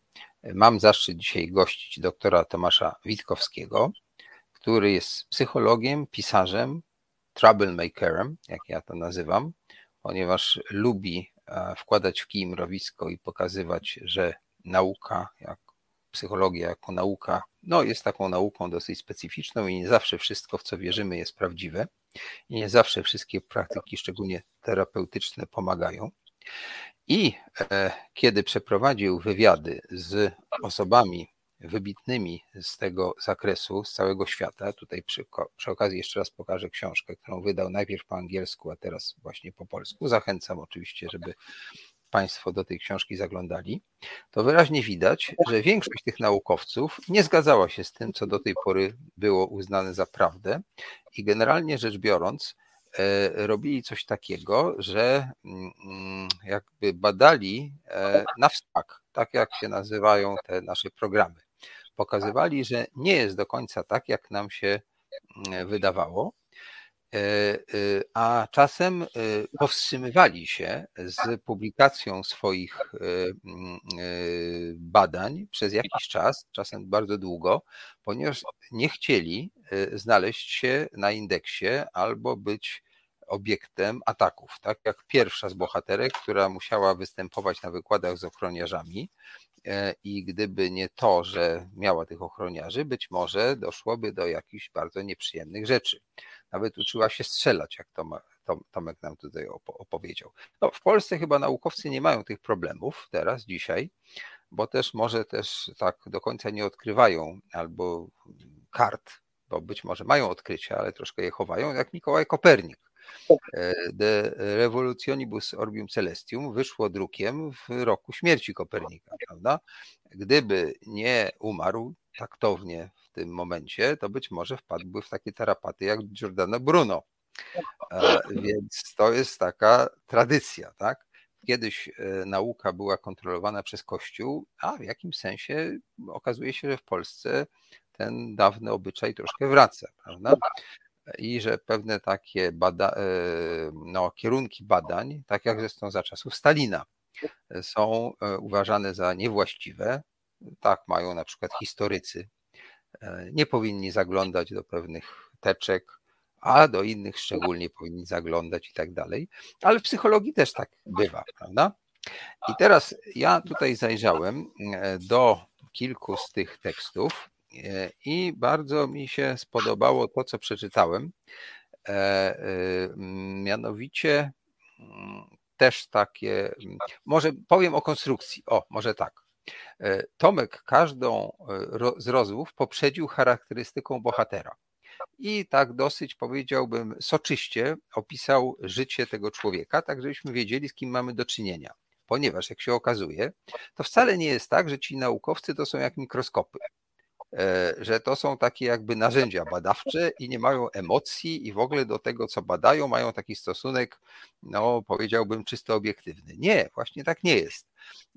Mam zaszczyt dzisiaj gościć doktora Tomasza Witkowskiego, który jest psychologiem, pisarzem, troublemakerem, jak ja to nazywam, ponieważ lubi e, wkładać w kij mrowisko i pokazywać, że nauka, jak psychologia jako nauka, no jest taką nauką dosyć specyficzną i nie zawsze wszystko, w co wierzymy, jest prawdziwe. I nie zawsze wszystkie praktyki, szczególnie terapeutyczne, pomagają. I e, kiedy przeprowadził wywiady z osobami wybitnymi z tego zakresu, z całego świata, tutaj przy, przy okazji jeszcze raz pokażę książkę, którą wydał najpierw po angielsku, a teraz właśnie po polsku. Zachęcam oczywiście, żeby Państwo do tej książki zaglądali, to wyraźnie widać, że większość tych naukowców nie zgadzała się z tym, co do tej pory było uznane za prawdę i generalnie rzecz biorąc, e, robili coś takiego, że mm, jakby badali e, na wstak, tak jak się nazywają te nasze programy. Pokazywali, że nie jest do końca tak, jak nam się mm, wydawało, a czasem e, powstrzymywali się z publikacją swoich mm, badań przez jakiś czas, czasem bardzo długo, ponieważ nie chcieli znaleźć się na indeksie albo być obiektem ataków. Tak jak pierwsza z bohaterek, która musiała występować na wykładach z ochroniarzami, i gdyby nie to, że miała tych ochroniarzy, być może doszłoby do jakichś bardzo nieprzyjemnych rzeczy. Nawet uczyła się strzelać, jak Tomek nam tutaj opowiedział. No, w Polsce chyba naukowcy nie mają tych problemów teraz, dzisiaj, bo też może też tak do końca nie odkrywają albo kart, bo być może mają odkrycia, ale troszkę je chowają, jak Mikołaj Kopernik De Revolutionibus Orbium Celestium wyszło drukiem w roku śmierci Kopernika, prawda? Gdyby nie umarł taktownie w tym momencie, to być może wpadłby w takie tarapaty jak Giordano Bruno. Więc to jest taka tradycja, tak? Kiedyś e, nauka była kontrolowana przez Kościół, a w jakimś sensie okazuje się, że w Polsce ten dawny obyczaj troszkę wraca, prawda? I że pewne takie bada, e, no, kierunki badań, tak jak zresztą za czasów Stalina, są e, uważane za niewłaściwe. Tak mają na przykład historycy. Nie powinni zaglądać do pewnych teczek, a do innych szczególnie powinni zaglądać i tak dalej. Ale w psychologii też tak bywa, prawda? I teraz ja tutaj zajrzałem e, do kilku z tych tekstów e, i bardzo mi się spodobało to, co przeczytałem. E, mianowicie mm, też takie, może powiem o konstrukcji. O, może tak. Tomek każdą z rozmów poprzedził charakterystyką bohatera i tak dosyć powiedziałbym soczyście opisał życie tego człowieka, tak żebyśmy wiedzieli, z kim mamy do czynienia. Ponieważ jak się okazuje, to wcale nie jest tak, że ci naukowcy to są jak mikroskopy e, że to są takie jakby narzędzia badawcze i nie mają emocji i w ogóle do tego, co badają, mają taki stosunek, no powiedziałbym, czysto obiektywny. Nie, właśnie tak nie jest.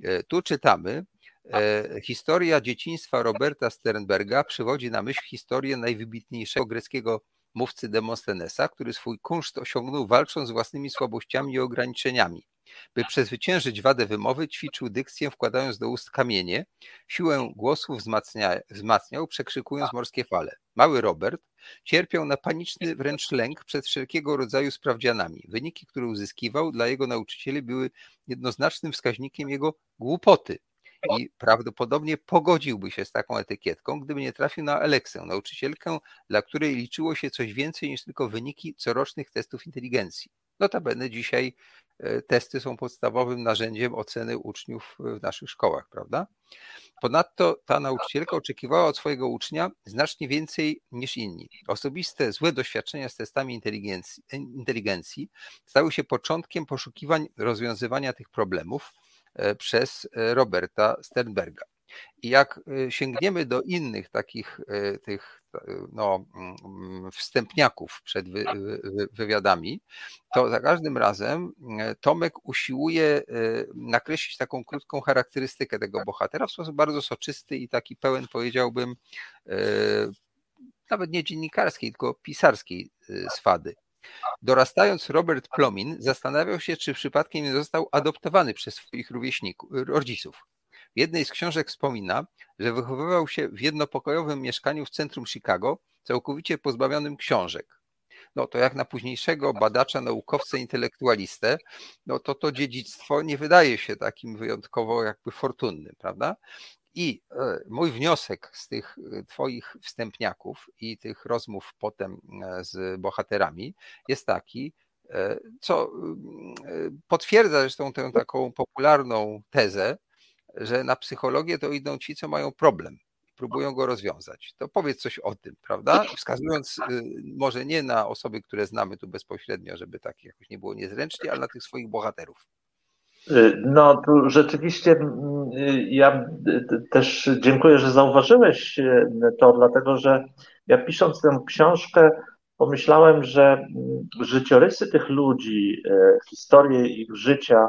E, tu czytamy, E, historia dzieciństwa Roberta Sternberga przywodzi na myśl historię najwybitniejszego greckiego mówcy Demosthenesa, który swój kunszt osiągnął walcząc z własnymi słabościami i ograniczeniami. By przezwyciężyć wadę wymowy, ćwiczył dykcję, wkładając do ust kamienie. Siłę głosu wzmacnia, wzmacniał, przekrzykując morskie fale. Mały Robert cierpiał na paniczny wręcz lęk przed wszelkiego rodzaju sprawdzianami. Wyniki, które uzyskiwał dla jego nauczycieli były jednoznacznym wskaźnikiem jego głupoty i prawdopodobnie pogodziłby się z taką etykietką, gdyby nie trafił na Aleksę, nauczycielkę, dla której liczyło się coś więcej niż tylko wyniki corocznych testów inteligencji. Notabene dzisiaj e, testy są podstawowym narzędziem oceny uczniów w naszych szkołach, prawda? Ponadto ta nauczycielka oczekiwała od swojego ucznia znacznie więcej niż inni. Osobiste złe doświadczenia z testami inteligencji, inteligencji stały się początkiem poszukiwań rozwiązywania tych problemów, E, przez e, Roberta Sternberga. I jak e, sięgniemy do innych takich tych no, mm, wstępniaków przed wy, wy, wywiadami, to za każdym razem Tomek usiłuje nakreślić taką krótką charakterystykę tego bohatera w sposób bardzo soczysty i taki pełen, powiedziałbym, nawet nie dziennikarskiej, tylko pisarskiej swady. Dorastając, Robert Plomin zastanawiał się, czy przypadkiem nie został adoptowany przez swoich rówieśników, rodziców. W jednej z książek wspomina, że wychowywał się w jednopokojowym mieszkaniu w centrum Chicago, całkowicie pozbawionym książek. No to jak na późniejszego badacza, naukowcę, intelektualistę, no to to dziedzictwo nie wydaje się takim wyjątkowo jakby fortunnym, prawda? I e, mój wniosek z tych e, Twoich wstępniaków i tych rozmów potem e, z bohaterami jest taki, co potwierdza zresztą tę taką popularną tezę, że na psychologię to idą ci, co mają problem, próbują go rozwiązać. To powiedz coś o tym, prawda? Wskazując może nie na osoby, które znamy tu bezpośrednio, żeby tak jakoś nie było niezręcznie, ale na tych swoich bohaterów. Y, no, tu rzeczywiście y, ja y, też dziękuję, że zauważyłeś to, dlatego że ja pisząc tę książkę, pomyślałem, że mm, życiorysy tych ludzi, historie ich życia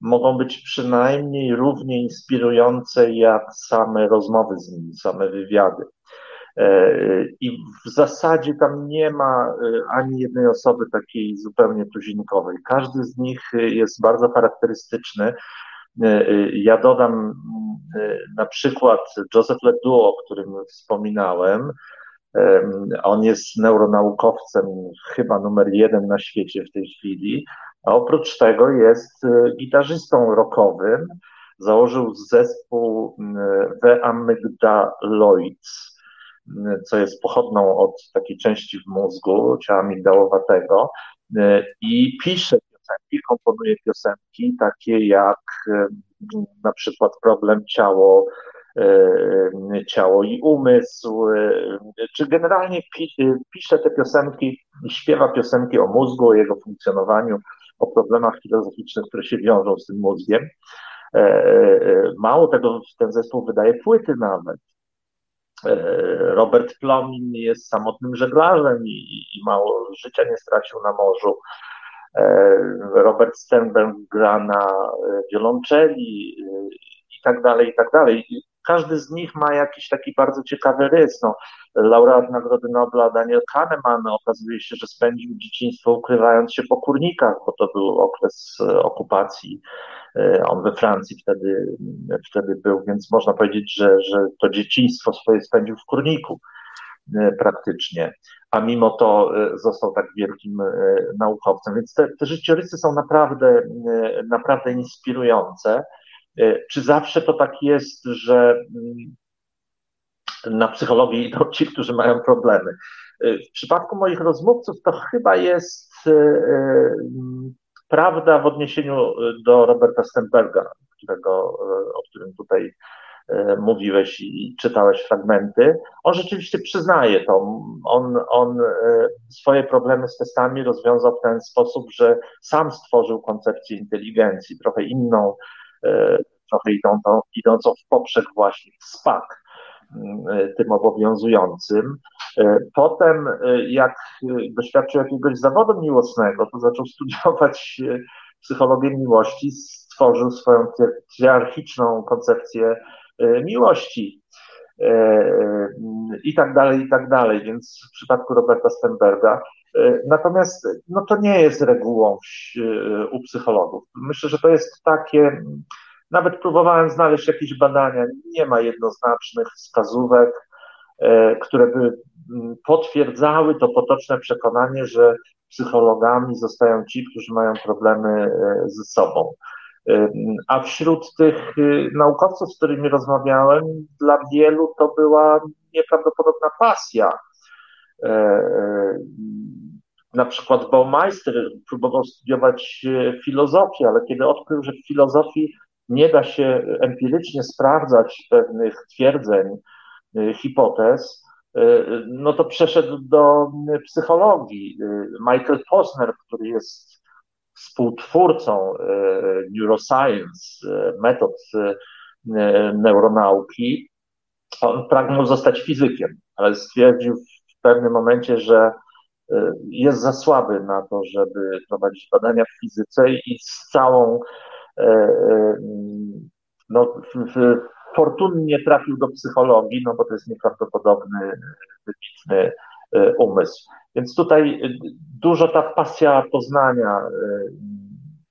mogą być przynajmniej równie inspirujące jak same rozmowy z nimi, same wywiady. E, I w zasadzie tam nie ma e, ani jednej osoby takiej zupełnie tuzinkowej. Każdy z nich jest bardzo charakterystyczny. E, ja dodam na przykład Joseph Ledoux, o którym wspominałem. On jest neuronaukowcem chyba numer jeden na świecie w tej chwili, a oprócz tego jest gitarzystą rockowym. Założył zespół The Amygdaloids co jest pochodną od takiej części w mózgu, ciała migdałowatego i pisze piosenki, komponuje piosenki takie jak na przykład problem ciało ciało i umysł, czy generalnie pisze te piosenki, śpiewa piosenki o mózgu, o jego funkcjonowaniu, o problemach filozoficznych, które się wiążą z tym mózgiem. Mało tego, ten zespół wydaje płyty nawet. Robert Plomin jest samotnym żeglarzem i, i mało życia nie stracił na morzu. Robert Sternberg gra na wiolonczeli i tak dalej, i tak dalej każdy z nich ma jakiś taki bardzo ciekawy rys. No, laureat Nagrody Nobla Daniel Kahneman okazuje się, że spędził dzieciństwo ukrywając się po kurnikach, bo to był okres e, okupacji. E, on we Francji wtedy, wtedy był, więc można powiedzieć, że, że to dzieciństwo swoje spędził w kurniku e, praktycznie, a mimo to został tak wielkim naukowcem. Więc te, te życiorysy są naprawdę, naprawdę inspirujące. E, czy zawsze to tak jest, że mm, na psychologii idą ci, którzy mają problemy? E, w przypadku moich rozmówców to chyba jest e, prawda w odniesieniu do Roberta Stenberga, którego, o którym tutaj mówiłeś i czytałeś fragmenty. On rzeczywiście przyznaje to. On, on swoje problemy z testami rozwiązał w ten sposób, że sam stworzył koncepcję inteligencji, trochę inną, trochę idącą, idącą w poprzek właśnie SPAC, e, tym obowiązującym. E, potem, jak doświadczył jakiegoś zawodu miłosnego, to zaczął studiować psychologię miłości, stworzył swoją triarchiczną koncepcję miłości i tak dalej, i tak dalej. Więc w przypadku Roberta Stenberga Natomiast no to nie jest regułą u psychologów. Myślę, że to jest takie, nawet próbowałem znaleźć jakieś badania, nie ma jednoznacznych wskazówek, e, które by mm, potwierdzały to potoczne przekonanie, że psychologami zostają ci, którzy mają problemy e, ze sobą. E, a wśród tych naukowców, z którymi rozmawiałem, dla wielu to była nieprawdopodobna pasja E, e, na przykład Baumeister próbował studiować e, filozofię, ale kiedy odkrył, że w filozofii nie da się empirycznie sprawdzać pewnych twierdzeń, hipotez, no to przeszedł do psychologii. Michael Posner, który jest współtwórcą neuroscience, metod neuronauki, on pragnął zostać fizykiem, ale stwierdził pewnym momencie, że jest za słaby na to, żeby prowadzić badania w fizyce i z całą e, e, no, fortunnie trafił do psychologii, no bo to jest nieprawdopodobny, wybitny umysł. Więc tutaj dużo ta pasja poznania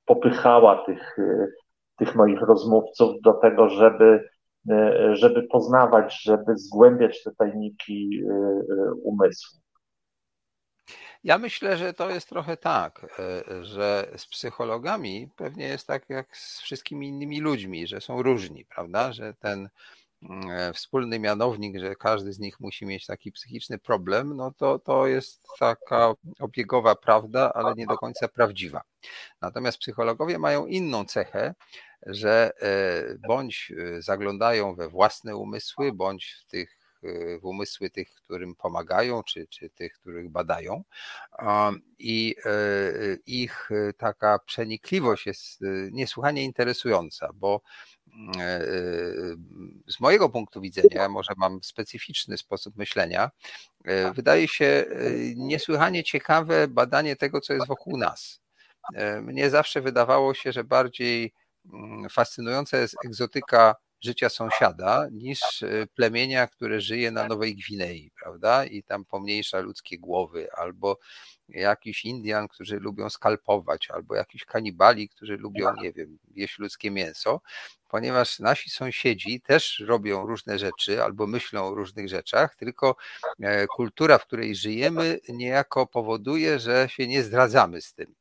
popychała tych, tych moich rozmówców do tego, żeby żeby poznawać, żeby zgłębiać te tajniki umysłu. Ja myślę, że to jest trochę tak, że z psychologami pewnie jest tak jak z wszystkimi innymi ludźmi, że są różni, prawda? Że ten mm, wspólny mianownik, że każdy z nich musi mieć taki psychiczny problem, no to, to jest taka obiegowa prawda, ale nie do końca prawdziwa. Natomiast psychologowie mają inną cechę, że e, bądź e, zaglądają we własne umysły, bądź w tych e, umysły tych, którym pomagają, czy, czy tych, których badają. I ich taka przenikliwość jest niesłychanie interesująca, bo z mojego punktu widzenia, może mam specyficzny sposób myślenia, wydaje się niesłychanie ciekawe badanie tego, co jest wokół nas. Mnie zawsze wydawało się, że bardziej Mm, fascynująca jest egzotyka życia sąsiada niż e, plemienia, które żyje na Nowej Gwinei, prawda? I tam pomniejsza ludzkie głowy, albo jakiś Indian, którzy lubią skalpować, albo jakiś kanibali, którzy lubią, nie wiem, jeść ludzkie mięso, ponieważ nasi sąsiedzi też robią różne rzeczy albo myślą o różnych rzeczach, tylko e, kultura, w której żyjemy, niejako powoduje, że się nie zdradzamy z tym.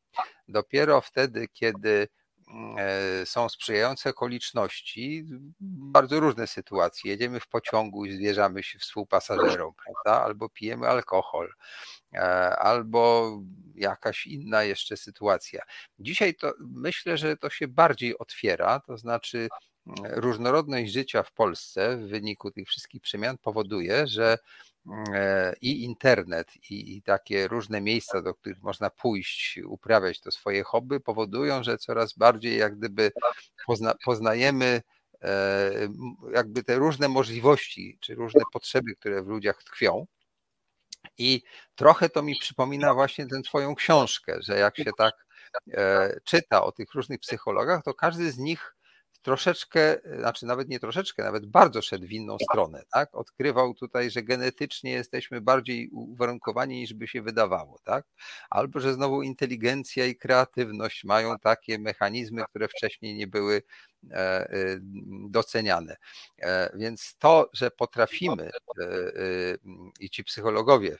Dopiero wtedy, kiedy są sprzyjające okoliczności, bardzo różne sytuacje. Jedziemy w pociągu i zwierzamy się współpasażerom, prawda? Albo pijemy alkohol, e, albo jakaś inna jeszcze sytuacja. Dzisiaj to myślę, że to się bardziej otwiera, to znaczy różnorodność życia w Polsce w wyniku tych wszystkich przemian powoduje, że e, i internet, i, i, takie różne miejsca, do których można pójść, uprawiać to swoje hobby, powodują, że coraz bardziej jak gdyby pozna, poznajemy e, jakby te różne możliwości, czy różne potrzeby, które w ludziach tkwią. I trochę to mi przypomina właśnie tę twoją książkę, że jak się tak e, czyta o tych różnych psychologach, to każdy z nich troszeczkę, znaczy nawet nie troszeczkę, nawet bardzo szedł w inną stronę, tak? Odkrywał tutaj, że genetycznie jesteśmy bardziej uwarunkowani niż by się wydawało, tak? Albo że znowu inteligencja i kreatywność mają takie mechanizmy, które wcześniej nie były E, y, doceniane. E, więc to, że potrafimy e, i ci psychologowie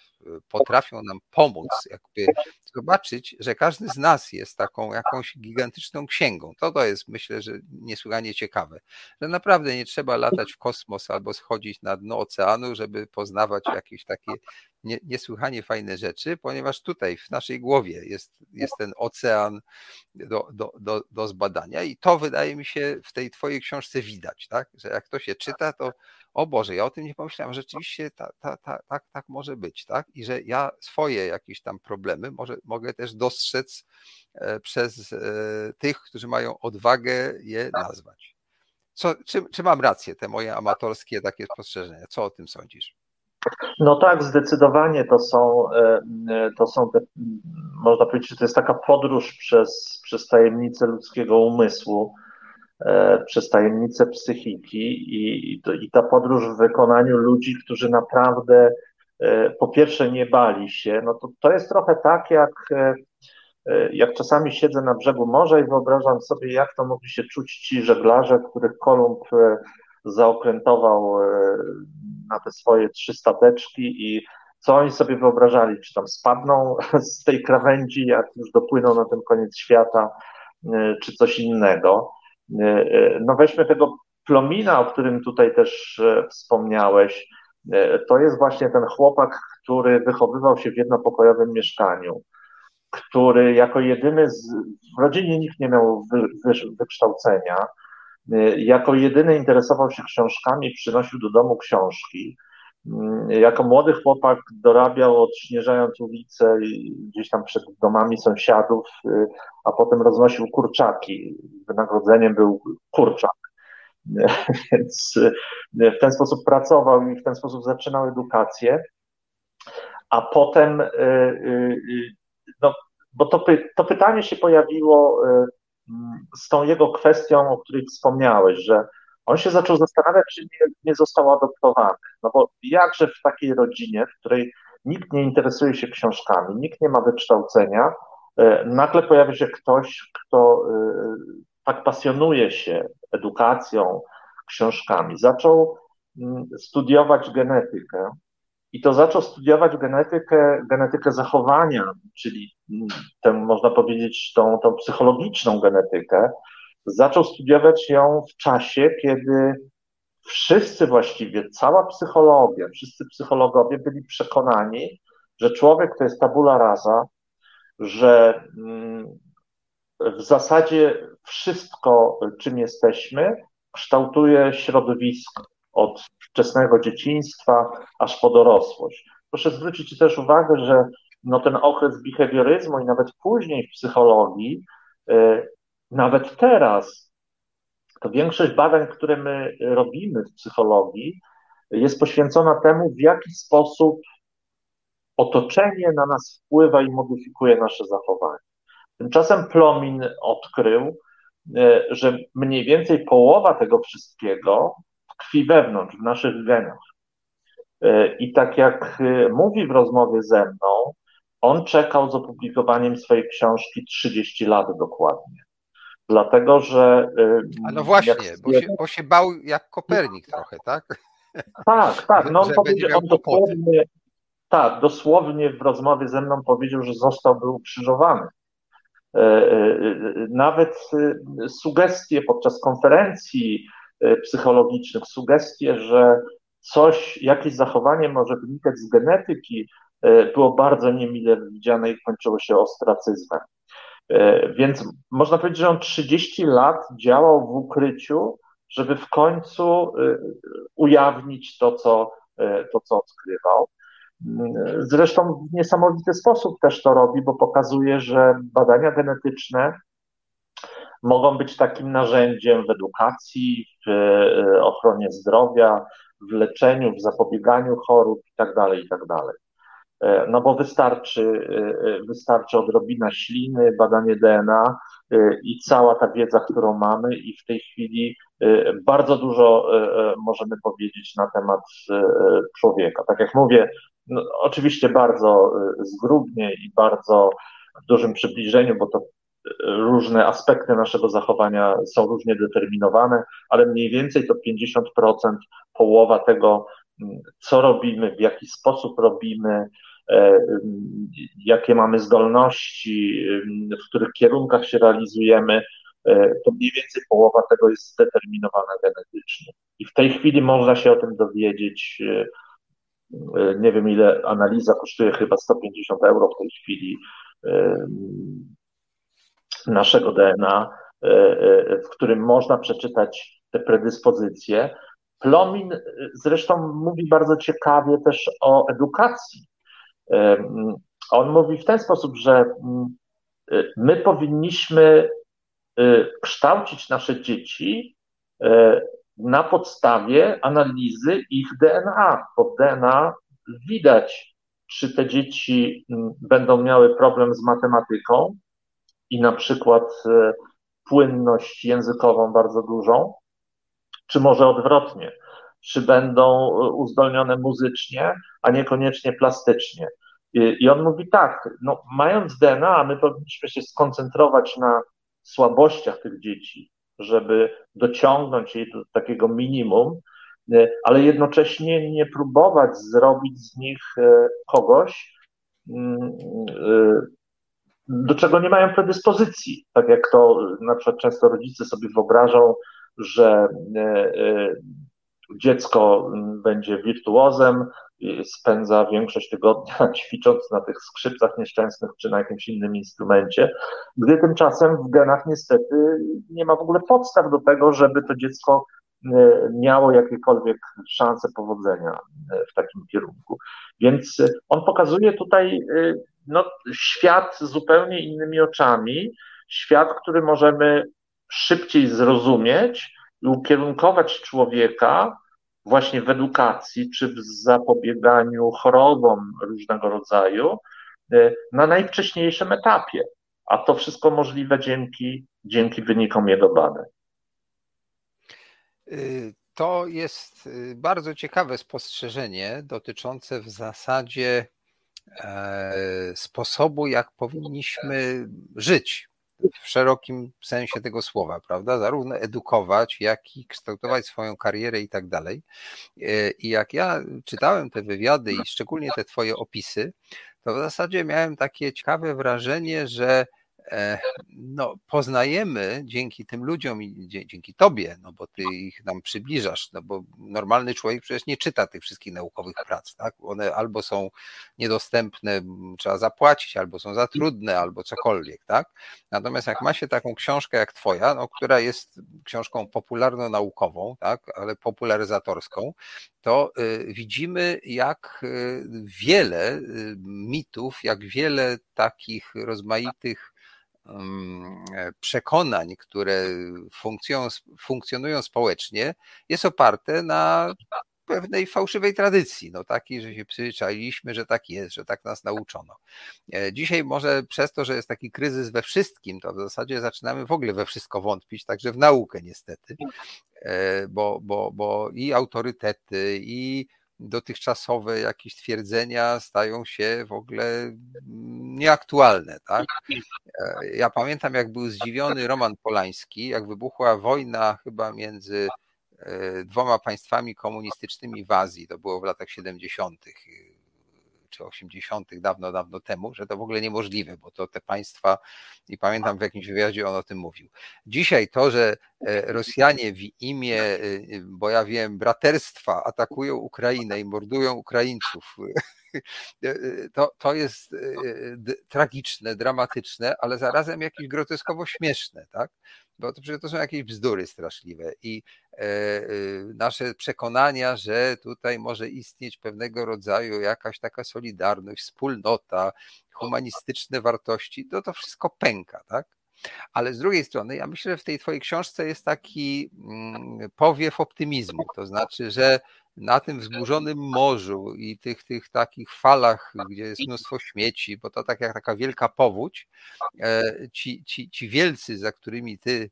potrafią nam pomóc, jakby zobaczyć, że każdy z nas jest taką jakąś gigantyczną księgą. To to jest myślę, że niesłychanie ciekawe, że naprawdę nie trzeba latać w kosmos albo schodzić na dno oceanu, żeby poznawać jakieś takie niesłychanie fajne rzeczy, ponieważ tutaj w naszej głowie jest, jest ten ocean do, do, do, do zbadania i to wydaje mi się w tej twojej książce widać, tak? że jak to się czyta, to o Boże, ja o tym nie pomyślałem, rzeczywiście ta, ta, ta, tak, tak może być, tak? I że ja swoje jakieś tam problemy może, mogę też dostrzec e, przez e, tych, którzy mają odwagę je nazwać. Co, czy, czy mam rację, te moje amatorskie takie spostrzeżenia? Co o tym sądzisz? No tak, zdecydowanie to są, e, to są te, można powiedzieć, że to jest taka podróż przez, przez tajemnicę ludzkiego umysłu, przez tajemnicę psychiki i, i ta podróż w wykonaniu ludzi, którzy naprawdę e, po pierwsze nie bali się, no to, to jest trochę tak jak jak czasami siedzę na brzegu morza i wyobrażam sobie, jak to mogli się czuć ci żeglarze, których Kolumb zaokrętował na te swoje trzy stateczki i co oni sobie wyobrażali, czy tam spadną z tej krawędzi, jak już dopłyną na ten koniec świata, e, czy coś innego. E, e, no weźmy tego Plomina, o którym tutaj też wspomniałeś. To jest właśnie ten chłopak, który wychowywał się w jednopokojowym mieszkaniu, który jako jedyny z, w rodzinie nikt nie miał wy, wy, wykształcenia, jako jedyny interesował się książkami, przynosił do domu książki. Y, jako młody chłopak dorabiał odśnieżając ulice gdzieś tam przed domami sąsiadów, y, a potem roznosił kurczaki. Wynagrodzeniem był kurczak. Więc w ten sposób pracował i w ten sposób zaczynał edukację. A potem, no, bo to, to pytanie się pojawiło z tą jego kwestią, o której wspomniałeś, że on się zaczął zastanawiać, czy nie, nie został adoptowany. No bo jakże w takiej rodzinie, w której nikt nie interesuje się książkami, nikt nie ma wykształcenia, e, nagle pojawia się ktoś, kto e, tak pasjonuje się edukacją, książkami. Zaczął mm, studiować genetykę i to zaczął studiować genetykę, genetykę zachowania, czyli tę, można powiedzieć, tą, tą psychologiczną genetykę. Zaczął studiować ją w czasie, kiedy wszyscy właściwie, cała psychologia, wszyscy psychologowie byli przekonani, że człowiek to jest tabula rasa, że mm, w zasadzie wszystko, czym jesteśmy, kształtuje środowisko od wczesnego dzieciństwa aż po dorosłość. Proszę zwrócić też uwagę, że no ten okres behawioryzmu i nawet później w psychologii, y, nawet teraz, to większość badań, które my robimy w psychologii, jest poświęcona temu, w jaki sposób otoczenie na nas wpływa i modyfikuje nasze zachowanie. Tymczasem Plomin odkrył, y, że mniej więcej połowa tego wszystkiego tkwi wewnątrz, w naszych genach. E, I tak jak e, mówi w rozmowie ze mną, on czekał z opublikowaniem swojej książki 30 lat dokładnie. Dlatego, że. E, A no właśnie, jak... bo, się, bo się bał jak Kopernik trochę, tak? Tak, tak. No on, powiedział, on dosłownie, tak, dosłownie w rozmowie ze mną powiedział, że zostałby ukrzyżowany. Nawet sugestie podczas konferencji E, psychologicznych, sugestie, że coś, jakieś zachowanie może wynikać z genetyki, e, było bardzo niemile widziane i kończyło się ostracyzmem. E, więc można powiedzieć, że on 30 lat działał w ukryciu, żeby w końcu ujawnić to, co, to, co odkrywał. Zresztą w niesamowity sposób też to robi, bo pokazuje, że badania genetyczne mogą być takim narzędziem w edukacji, w e, ochronie zdrowia, w leczeniu, w zapobieganiu chorób itd. Tak itd. E, no bo wystarczy, e, wystarczy odrobina śliny, badanie DNA i cała ta wiedza, którą mamy, i w tej chwili bardzo dużo możemy powiedzieć na temat człowieka. Tak jak mówię, no, oczywiście bardzo zgrubnie i bardzo w dużym przybliżeniu, bo to różne aspekty naszego zachowania są różnie determinowane, ale mniej więcej to 50%, połowa tego, co robimy, w jaki sposób robimy, e, jakie mamy zdolności, w których kierunkach się realizujemy, e, to mniej więcej połowa tego jest zdeterminowana genetycznie. I w tej chwili można się o tym dowiedzieć. E, nie wiem, ile analiza kosztuje, chyba 150 euro w tej chwili naszego DNA, w którym można przeczytać te predyspozycje. Plomin e, zresztą mówi bardzo ciekawie też o edukacji. On mówi w ten sposób, że my powinniśmy kształcić nasze dzieci na podstawie analizy ich DNA, w DNA widać, czy te dzieci będą miały problem z matematyką, i na przykład e, płynność językową bardzo dużą, czy może odwrotnie, czy będą e, uzdolnione muzycznie, a niekoniecznie plastycznie. I on mówi tak, no, mając DNA, my powinniśmy się skoncentrować na słabościach tych dzieci, żeby dociągnąć je do takiego minimum, e, ale jednocześnie nie próbować zrobić z nich kogoś, mm, do czego nie mają predyspozycji. Tak jak to na przykład często rodzice sobie wyobrażą, że e, e, dziecko będzie wirtuozem, spędza większość tygodnia ćwicząc na tych skrzypcach nieszczęsnych czy na jakimś innym instrumencie, gdy tymczasem w genach niestety nie ma w ogóle podstaw do tego, żeby to dziecko e, miało jakiekolwiek szanse powodzenia w takim kierunku. Więc on pokazuje tutaj no, świat zupełnie innymi oczami, świat, który możemy szybciej zrozumieć i ukierunkować człowieka właśnie w edukacji czy w zapobieganiu chorobom różnego rodzaju y, na najwcześniejszym etapie. A to wszystko możliwe dzięki, dzięki wynikom jego badań. Y, to jest y, bardzo ciekawe spostrzeżenie dotyczące w zasadzie E, sposobu, jak powinniśmy żyć w szerokim sensie tego słowa, prawda? Zarówno edukować, jak i kształtować swoją karierę i tak dalej. E, I jak ja czytałem te wywiady i szczególnie te Twoje opisy, to w zasadzie miałem takie ciekawe wrażenie, że no, poznajemy dzięki tym ludziom i dzięki tobie, no bo ty ich nam przybliżasz, no bo normalny człowiek przecież nie czyta tych wszystkich naukowych prac, tak? One albo są niedostępne, trzeba zapłacić, albo są za trudne, albo cokolwiek, tak? Natomiast jak ma się taką książkę jak twoja, no, która jest książką popularno-naukową, tak? Ale popularyzatorską, to y, widzimy, jak y, wiele y, mitów, jak wiele takich rozmaitych przekonań, które funkcjonują, funkcjonują społecznie, jest oparte na pewnej fałszywej tradycji, no takiej, że się przyzwyczailiśmy, że tak jest, że tak nas nauczono. E, dzisiaj może przez to, że jest taki kryzys we wszystkim, to w zasadzie zaczynamy w ogóle we wszystko wątpić, także w naukę niestety, e, bo, bo, bo i autorytety, i dotychczasowe jakieś twierdzenia stają się w ogóle nieaktualne. Tak? E, ja pamiętam, jak był zdziwiony Roman Polański, jak wybuchła wojna chyba między e, dwoma państwami komunistycznymi w Azji, to było w latach 70 czy 80. dawno, dawno temu, że to w ogóle niemożliwe, bo to te państwa, i pamiętam w jakimś wywiadzie on o tym mówił. Dzisiaj to, że e, Rosjanie w imię, e, bo ja wiem, braterstwa atakują Ukrainę i mordują Ukraińców, e, to, to jest tragiczne, dramatyczne, ale zarazem jakieś groteskowo śmieszne, tak? Bo to, to są jakieś bzdury straszliwe i e, e, nasze przekonania, że tutaj może istnieć pewnego rodzaju jakaś taka solidarność, wspólnota, humanistyczne wartości, to to wszystko pęka, tak? Ale z drugiej strony, ja myślę, że w tej Twojej książce jest taki mm, powiew optymizmu. To znaczy, że na tym wzburzonym morzu i tych, tych takich falach, gdzie jest mnóstwo śmieci, bo to tak jak taka wielka powódź, e, ci, ci, ci wielcy, za którymi Ty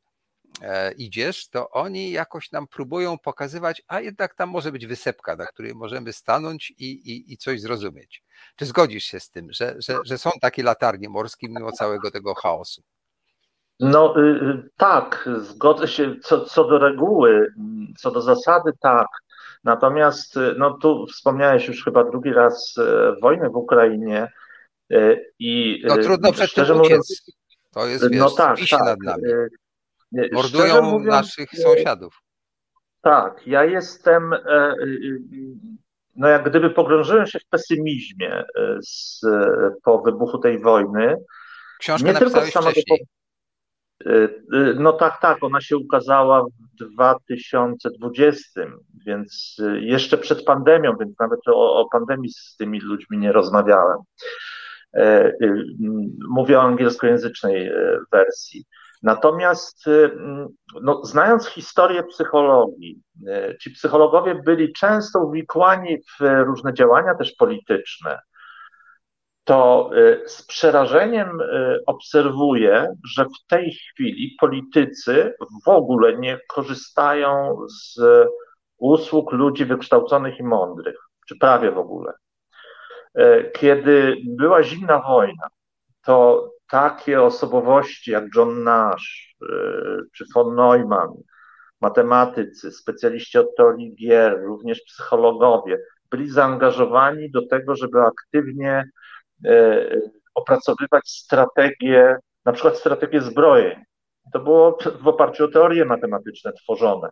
e, idziesz, to oni jakoś nam próbują pokazywać, a jednak tam może być wysepka, na której możemy stanąć i, i, i coś zrozumieć. Czy zgodzisz się z tym, że, że, że są takie latarnie morskie mimo całego tego chaosu? No y, y, tak, zgodzę się co, co do reguły, co do zasady tak. Natomiast y, no tu wspomniałeś już chyba drugi raz wojnę w Ukrainie i no trudno przed tym mówiąc, to jest wiesz, no tak, tak. Mordują mówiąc, naszych sąsiadów. Tak, ja jestem, e, no jak gdyby pogrążyłem się w pesymizmie z, po wybuchu tej wojny. Książkę nie tylko z samego wcześniej. Y, y, no tak, tak, ona się ukazała w 2020, więc y, jeszcze przed pandemią, więc nawet o, o pandemii z tymi ludźmi nie rozmawiałem. E, mówię o angielskojęzycznej e, wersji. Natomiast, no, znając historię psychologii, e, ci psychologowie byli często uwikłani w różne działania też polityczne to y, z przerażeniem y, obserwuję, że w tej chwili politycy w ogóle nie korzystają z usług ludzi wykształconych i mądrych, czy prawie w ogóle. Y, kiedy była zimna wojna, to takie osobowości jak John Nash czy von Neumann, matematycy, specjaliści od teorii gier, również psychologowie, byli zaangażowani do tego, żeby aktywnie opracowywać strategie, na przykład strategie zbrojeń. To było w oparciu o teorie matematyczne tworzone.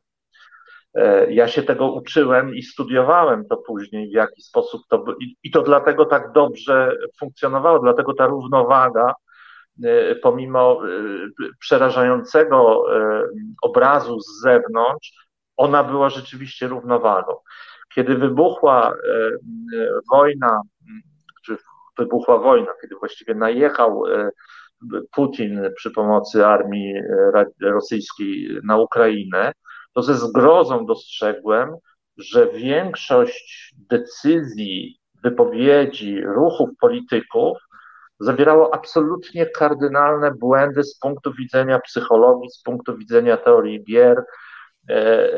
E, ja się tego uczyłem i studiowałem to później, w jaki sposób to. I to dlatego tak dobrze funkcjonowało, dlatego ta równowaga, e, pomimo przerażającego obrazu z zewnątrz, ona była rzeczywiście równowagą. Kiedy wybuchła wojna, czy wybuchła wojna, kiedy właściwie najechał e, Putin przy pomocy armii e, rosyjskiej na Ukrainę, to ze zgrozą dostrzegłem, że większość decyzji, wypowiedzi, ruchów polityków zawierało absolutnie kardynalne błędy z punktu widzenia psychologii, z punktu widzenia teorii gier. E,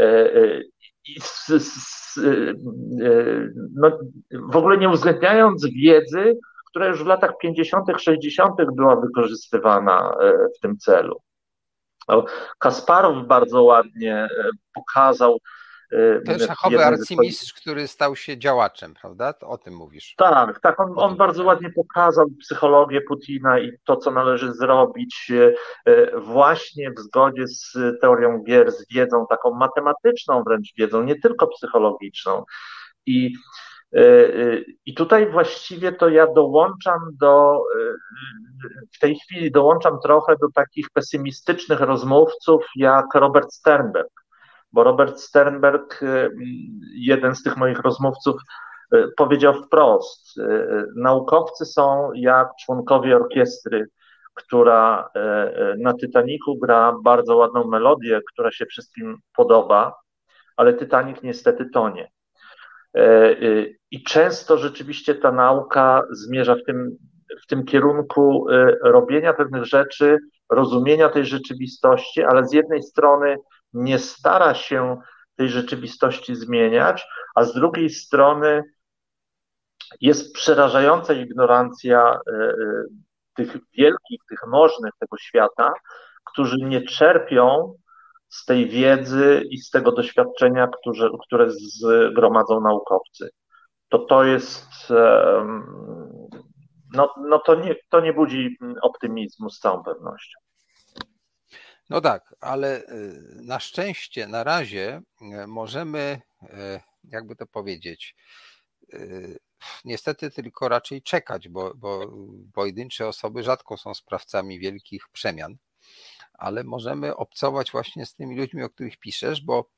no, w ogóle nie uwzględniając wiedzy, która już w latach 50., 60. była wykorzystywana e, w tym celu. Kasparow bardzo ładnie e, pokazał. E, Ten szachowy arcymistrz, swoich... który stał się działaczem, prawda? To o tym mówisz. Tak, tak. On, on bardzo ładnie pokazał psychologię Putina i to, co należy zrobić właśnie w zgodzie z teorią gier, z wiedzą taką matematyczną wręcz wiedzą, nie tylko psychologiczną. I I tutaj właściwie to ja dołączam do, e, w tej chwili dołączam trochę do takich pesymistycznych rozmówców jak Robert Sternberg, bo Robert Sternberg, jeden z tych moich rozmówców, powiedział wprost: Naukowcy są jak członkowie orkiestry, która na Titaniku gra bardzo ładną melodię, która się wszystkim podoba, ale Titanic niestety tonie. E, e, I często rzeczywiście ta nauka zmierza w tym, w tym kierunku e, robienia pewnych rzeczy, rozumienia tej rzeczywistości, ale z jednej strony nie stara się tej rzeczywistości zmieniać, a z drugiej strony jest przerażająca ignorancja tych wielkich, tych możnych tego świata, którzy nie czerpią z tej wiedzy i z tego doświadczenia, które, które zgromadzą naukowcy. To to jest, no, no to, nie, to nie budzi optymizmu z całą pewnością. No tak, ale y, na szczęście na razie y, możemy, y, jakby to powiedzieć, niestety tylko raczej czekać, bo, bo pojedyncze osoby rzadko są sprawcami wielkich przemian ale możemy obcować właśnie z tymi ludźmi, o których piszesz, bo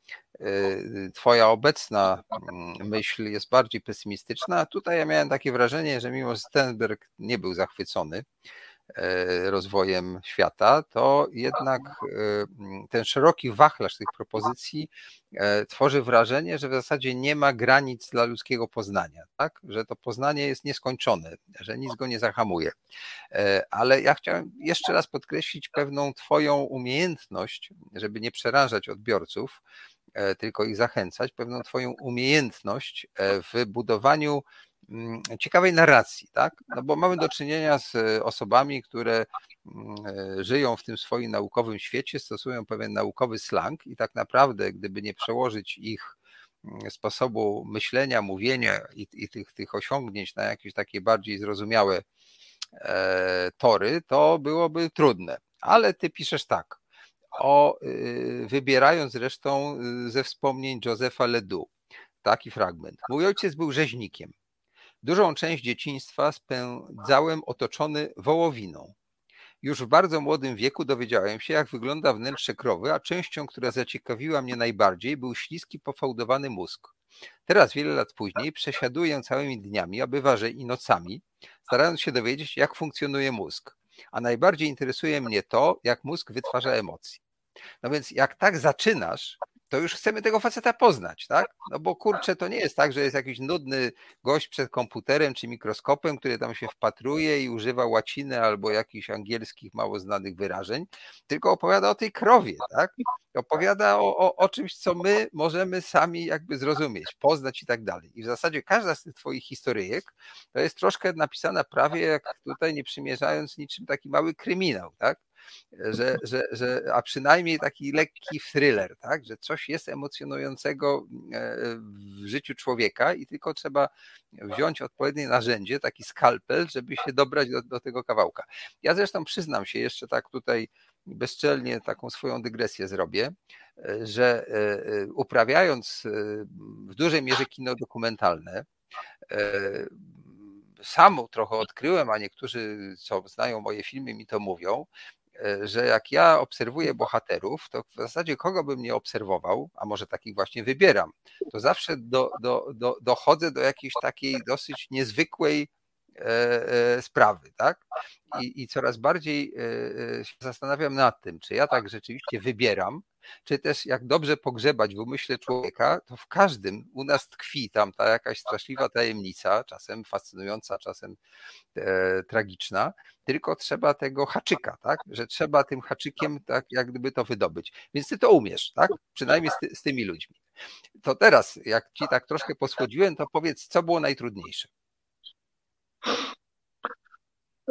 y, Twoja obecna mm, myśl jest bardziej pesymistyczna, a tutaj ja miałem takie wrażenie, że mimo Stenberg nie był zachwycony, E, rozwojem świata, to jednak e, ten szeroki wachlarz tych propozycji e, tworzy wrażenie, że w zasadzie nie ma granic dla ludzkiego poznania, tak? że to poznanie jest nieskończone, że nic go nie zahamuje. Ale ja chciałem jeszcze raz podkreślić pewną Twoją umiejętność, żeby nie przerażać odbiorców, tylko ich zachęcać, pewną Twoją umiejętność w budowaniu ciekawej narracji, tak? No bo mamy do czynienia z e, osobami, które mm, e, żyją w tym swoim naukowym świecie, stosują pewien naukowy slang i tak naprawdę, gdyby nie przełożyć ich mm, sposobu myślenia, mówienia i, i tych, tych osiągnięć na jakieś takie bardziej zrozumiałe e, tory, to byłoby trudne. Ale ty piszesz tak, o, y, wybierając zresztą y, ze wspomnień Józefa Ledoux, taki fragment. Mój ojciec był rzeźnikiem. Dużą część dzieciństwa spędzałem otoczony wołowiną. Już w bardzo młodym wieku dowiedziałem się, jak wygląda wnętrze krowy, a częścią, która zaciekawiła mnie najbardziej, był śliski, pofałdowany mózg. Teraz, wiele lat później, przesiaduję całymi dniami, a bywa, że i nocami, starając się dowiedzieć, jak funkcjonuje mózg. A najbardziej interesuje mnie to, jak mózg wytwarza emocje. No więc, jak tak zaczynasz, to już chcemy tego faceta poznać, tak? No bo kurczę, to nie jest tak, że jest jakiś nudny gość przed komputerem czy mikroskopem, który tam się wpatruje i używa łaciny albo jakichś angielskich mało znanych wyrażeń, tylko opowiada o tej krowie, tak? Opowiada o, o, o czymś, co my możemy sami jakby zrozumieć, poznać i tak dalej. I w zasadzie każda z tych twoich historyjek to jest troszkę napisana prawie jak tutaj, nie przymierzając niczym taki mały kryminał, tak? Że, że, że, a przynajmniej taki lekki thriller, tak? że coś jest emocjonującego e, w życiu człowieka i tylko trzeba wziąć odpowiednie narzędzie, taki skalpel, żeby się dobrać do, do tego kawałka. Ja zresztą przyznam się jeszcze tak tutaj bezczelnie taką swoją dygresję zrobię, e, że e, uprawiając w dużej mierze kino dokumentalne, sam trochę odkryłem, a niektórzy, co znają moje filmy, mi to mówią, że jak ja obserwuję bohaterów, to w zasadzie kogo bym nie obserwował, a może takich właśnie wybieram, to zawsze do, do, do, dochodzę do jakiejś takiej dosyć niezwykłej e, e, sprawy, tak? I, I coraz bardziej się zastanawiam nad tym, czy ja tak rzeczywiście wybieram, czy też jak dobrze pogrzebać w umyśle człowieka, to w każdym u nas tkwi tam ta jakaś straszliwa tajemnica, czasem fascynująca, czasem e, tragiczna, tylko trzeba tego haczyka, tak? Że trzeba tym haczykiem tak jak gdyby to wydobyć. Więc ty to umiesz, tak? Przynajmniej z, ty, z tymi ludźmi. To teraz, jak ci tak troszkę posłodziłem, to powiedz, co było najtrudniejsze?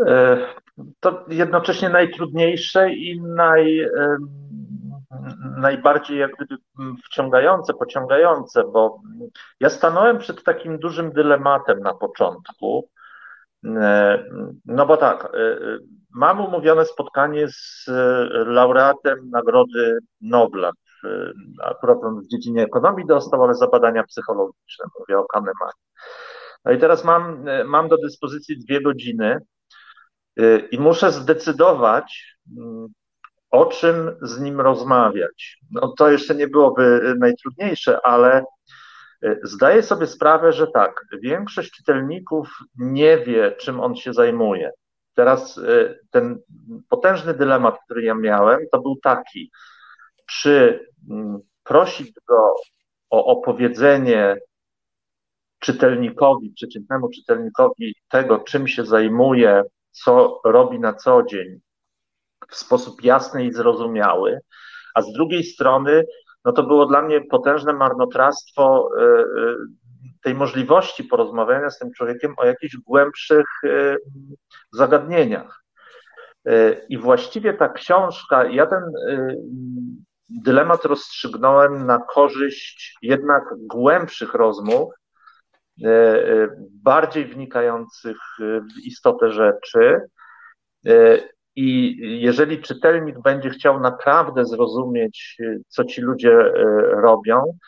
E, to jednocześnie najtrudniejsze i naj, najbardziej jak gdyby wciągające, pociągające, bo ja stanąłem przed takim dużym dylematem na początku. E, no bo tak, e, mam umówione spotkanie z laureatem Nagrody Nobla. Akurat on w dziedzinie ekonomii dostał, ale za badania psychologiczne, mówię o Kahnemanie. No i teraz mam, mam do dyspozycji dwie godziny i muszę zdecydować, o czym z nim rozmawiać. No to jeszcze nie byłoby najtrudniejsze, ale e, zdaję sobie sprawę, że tak, większość czytelników nie wie, czym on się zajmuje. Teraz e, ten potężny dylemat, który ja miałem, to był taki, czy mm, prosić go o opowiedzenie czytelnikowi, przeciętnemu czytelnikowi tego, czym się zajmuje, co robi na co dzień, w sposób jasny i zrozumiały, a z drugiej strony, no to było dla mnie potężne marnotrawstwo e, e, tej możliwości porozmawiania z tym człowiekiem o jakichś głębszych e, zagadnieniach. I właściwie ta książka, ja ten dylemat rozstrzygnąłem na korzyść jednak głębszych rozmów, bardziej wnikających w istotę rzeczy i jeżeli czytelnik będzie chciał naprawdę zrozumieć, co ci ludzie e, robią,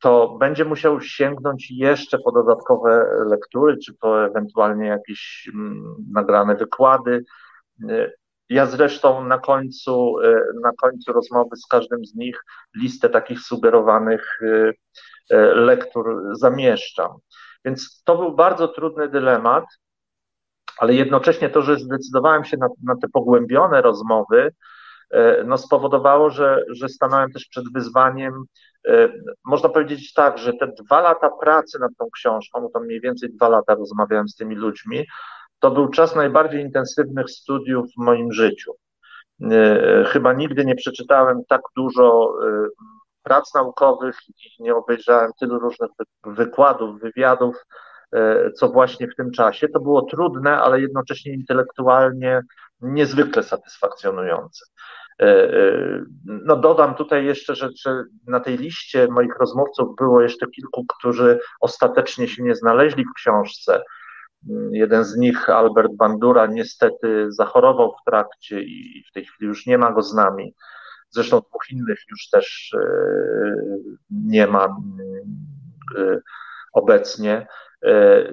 to będzie musiał sięgnąć jeszcze po dodatkowe lektury, czy po ewentualnie jakieś mm, nagrane wykłady. E, ja zresztą na końcu, na końcu rozmowy z każdym z nich listę takich sugerowanych lektur zamieszczam. Więc to był bardzo trudny dylemat, ale jednocześnie to, że zdecydowałem się na, na te pogłębione rozmowy, e, no spowodowało, że, że stanąłem też przed wyzwaniem. E, można powiedzieć tak, że te dwa lata pracy nad tą książką, no to mniej więcej dwa lata rozmawiałem z tymi ludźmi, to był czas najbardziej intensywnych studiów w moim życiu. E, chyba nigdy nie przeczytałem tak dużo prac naukowych i nie obejrzałem tylu różnych wykładów, wywiadów, co właśnie w tym czasie. To było trudne, ale jednocześnie intelektualnie niezwykle satysfakcjonujące. E, e, no dodam tutaj jeszcze, że, że, na tej liście moich rozmówców było jeszcze kilku, którzy ostatecznie się nie znaleźli w książce. Jeden z nich, Albert Bandura, niestety zachorował w trakcie i w tej chwili już nie ma go z nami. Zresztą dwóch innych już też e, nie ma e, obecnie, e,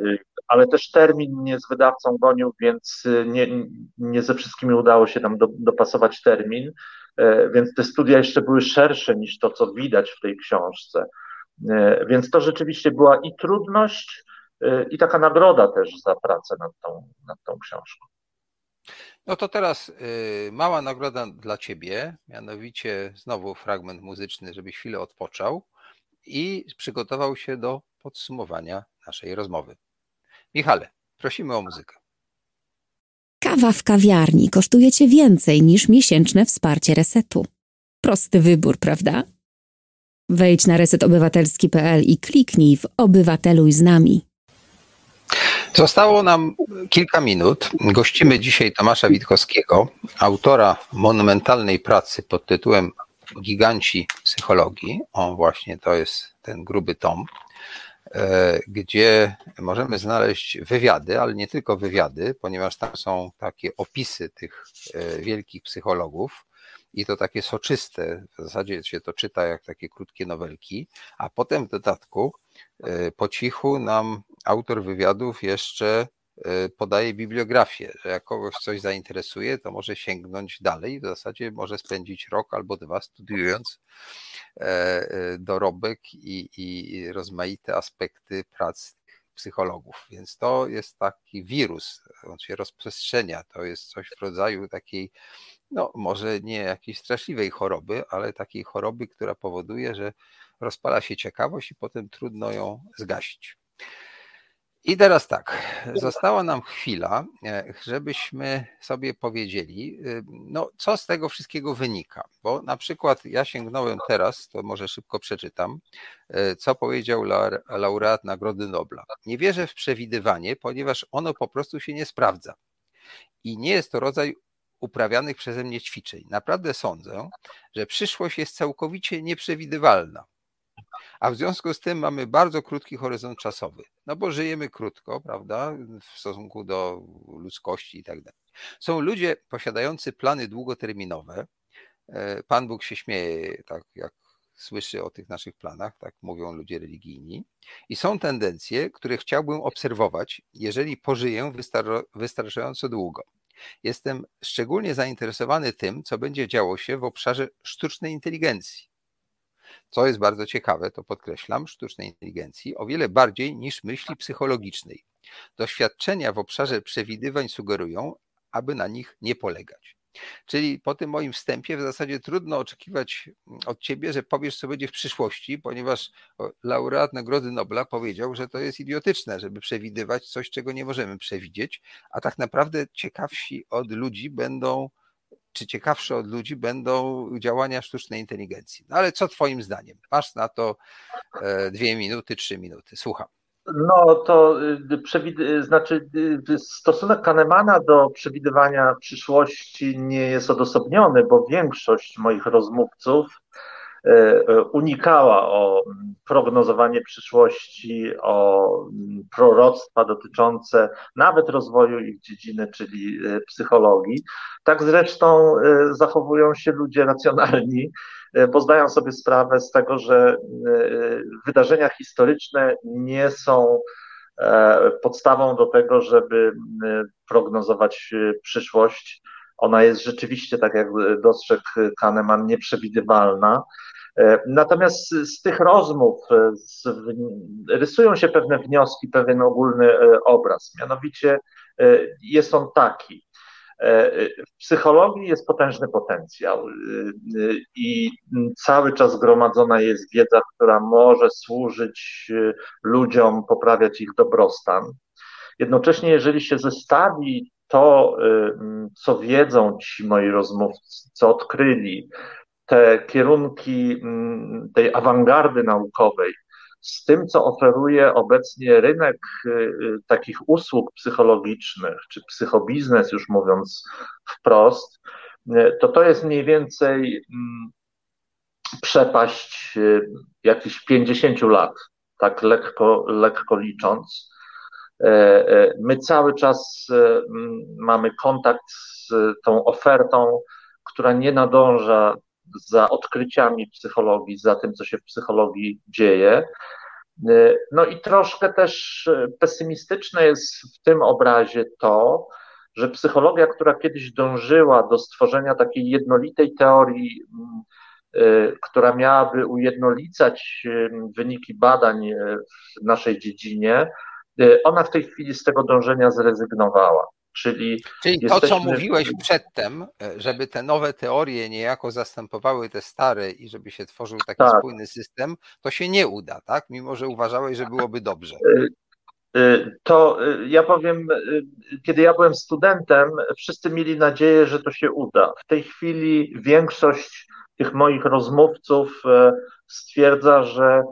ale też termin mnie z wydawcą gonił, więc nie, nie ze wszystkimi udało się tam do, dopasować termin, więc te studia jeszcze były szersze niż to, co widać w tej książce. Więc to rzeczywiście była i trudność, i taka nagroda też za pracę nad tą, nad tą książką. No to teraz mała nagroda dla Ciebie, mianowicie znowu fragment muzyczny, żebyś chwilę odpoczął i przygotował się do podsumowania naszej rozmowy. Michale, prosimy o muzykę. Kawa w kawiarni kosztuje Cię więcej niż miesięczne wsparcie resetu. Prosty wybór, prawda? Wejdź na resetobywatelski.pl i kliknij w Obywateluj z nami. Zostało nam kilka minut. Gościmy dzisiaj Tomasza Witkowskiego, autora monumentalnej pracy pod tytułem Giganci psychologii. On właśnie to jest ten gruby tom, e, gdzie możemy znaleźć wywiady, ale nie tylko wywiady, ponieważ tam są takie opisy tych e, wielkich psychologów i to takie soczyste, w zasadzie się to czyta jak takie krótkie nowelki, a potem w dodatku e, po cichu nam autor wywiadów jeszcze podaje bibliografię, że jak kogoś coś zainteresuje, to może sięgnąć dalej. W zasadzie może spędzić rok albo dwa studiując e, e, dorobek i, i rozmaite aspekty prac psychologów. Więc to jest taki wirus, on się rozprzestrzenia. To jest coś w rodzaju takiej, no może nie jakiejś straszliwej choroby, ale takiej choroby, która powoduje, że rozpala się ciekawość i potem trudno ją zgasić. I teraz tak, została nam chwila, e, żebyśmy sobie powiedzieli, e, no, co z tego wszystkiego wynika. Bo na przykład ja sięgnąłem teraz, to może szybko przeczytam, e, co powiedział laureat Nagrody Nobla. Nie wierzę w przewidywanie, ponieważ ono po prostu się nie sprawdza. I nie jest to rodzaj uprawianych przeze mnie ćwiczeń. Naprawdę sądzę, że przyszłość jest całkowicie nieprzewidywalna. A w związku z tym mamy bardzo krótki horyzont czasowy, no bo żyjemy krótko, prawda, w stosunku do ludzkości i tak dalej. Są ludzie posiadający plany długoterminowe. E, Pan Bóg się śmieje, tak jak słyszy o tych naszych planach, tak mówią ludzie religijni. I są tendencje, które chciałbym obserwować, jeżeli pożyję wystarczająco długo. Jestem szczególnie zainteresowany tym, co będzie działo się w obszarze sztucznej inteligencji co jest bardzo ciekawe, to podkreślam, sztucznej inteligencji o wiele bardziej niż myśli psychologicznej. Doświadczenia w obszarze przewidywań sugerują, aby na nich nie polegać. Czyli po tym moim wstępie w zasadzie trudno oczekiwać od ciebie, że powiesz, co będzie w przyszłości, ponieważ laureat Nagrody Nobla powiedział, że to jest idiotyczne, żeby przewidywać coś, czego nie możemy przewidzieć, a tak naprawdę ciekawsi od ludzi będą czy ciekawsze od ludzi będą działania sztucznej inteligencji. No ale co Twoim zdaniem? Masz na to e, dwie minuty, trzy minuty. Słucham. No to y, przewid- znaczy y, stosunek Kahnemana do przewidywania przyszłości nie jest odosobniony, bo większość moich rozmówców unikała o prognozowanie przyszłości, o proroctwa dotyczące nawet rozwoju ich dziedziny, czyli e, psychologii. Tak zresztą zachowują się ludzie racjonalni, bo zdają sobie sprawę z tego, że wydarzenia historyczne nie są podstawą do tego, żeby prognozować przyszłość Ona jest rzeczywiście, tak jak dostrzegł Kahneman, nieprzewidywalna. Natomiast z tych rozmów z, rysują się pewne wnioski, pewien ogólny obraz. Mianowicie jest on taki. W psychologii jest potężny potencjał i cały czas gromadzona jest wiedza, która może służyć ludziom, poprawiać ich dobrostan. Jednocześnie, jeżeli się zestawi to, co wiedzą ci moi rozmówcy, co odkryli, te kierunki tej awangardy naukowej, z tym, co oferuje obecnie rynek y, y, takich usług psychologicznych, czy psychobiznes, już mówiąc wprost, y, to to jest mniej więcej mm, przepaść jakichś 50 lat, tak lekko, lekko licząc. E, e, my cały czas mamy kontakt z tą ofertą, która nie nadąża za odkryciami psychologii, za tym, co się w psychologii dzieje. No i troszkę też pesymistyczne jest w tym obrazie to, że psychologia, która kiedyś dążyła do stworzenia takiej jednolitej teorii, która miałaby ujednolicać wyniki badań w naszej dziedzinie, ona w tej chwili z tego dążenia zrezygnowała. Czyli, Czyli jesteśmy... to, co mówiłeś przedtem, e, żeby te nowe teorie niejako zastępowały te stare i żeby się tworzył taki tak. spójny system, to się nie uda, tak? Mimo, że uważałeś, że byłoby dobrze. E, e, to ja powiem, kiedy ja byłem studentem, wszyscy mieli nadzieję, że to się uda. W tej chwili większość tych moich rozmówców stwierdza, że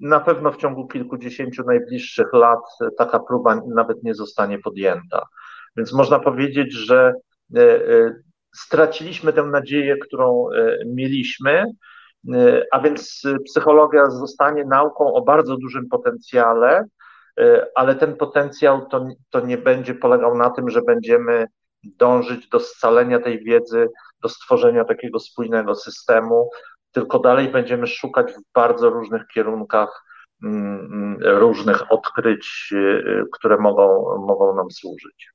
na pewno w ciągu kilkudziesięciu najbliższych lat taka próba nawet nie zostanie podjęta. Więc można powiedzieć, że e, e, straciliśmy tę nadzieję, którą e, mieliśmy, a więc psychologia zostanie nauką o bardzo dużym potencjale, ale ten potencjał to, to nie będzie polegał na tym, że będziemy dążyć do scalenia tej wiedzy, do stworzenia takiego spójnego systemu, tylko dalej będziemy szukać w bardzo różnych kierunkach mm, mm, różnych odkryć, y, które mogą, mogą nam służyć.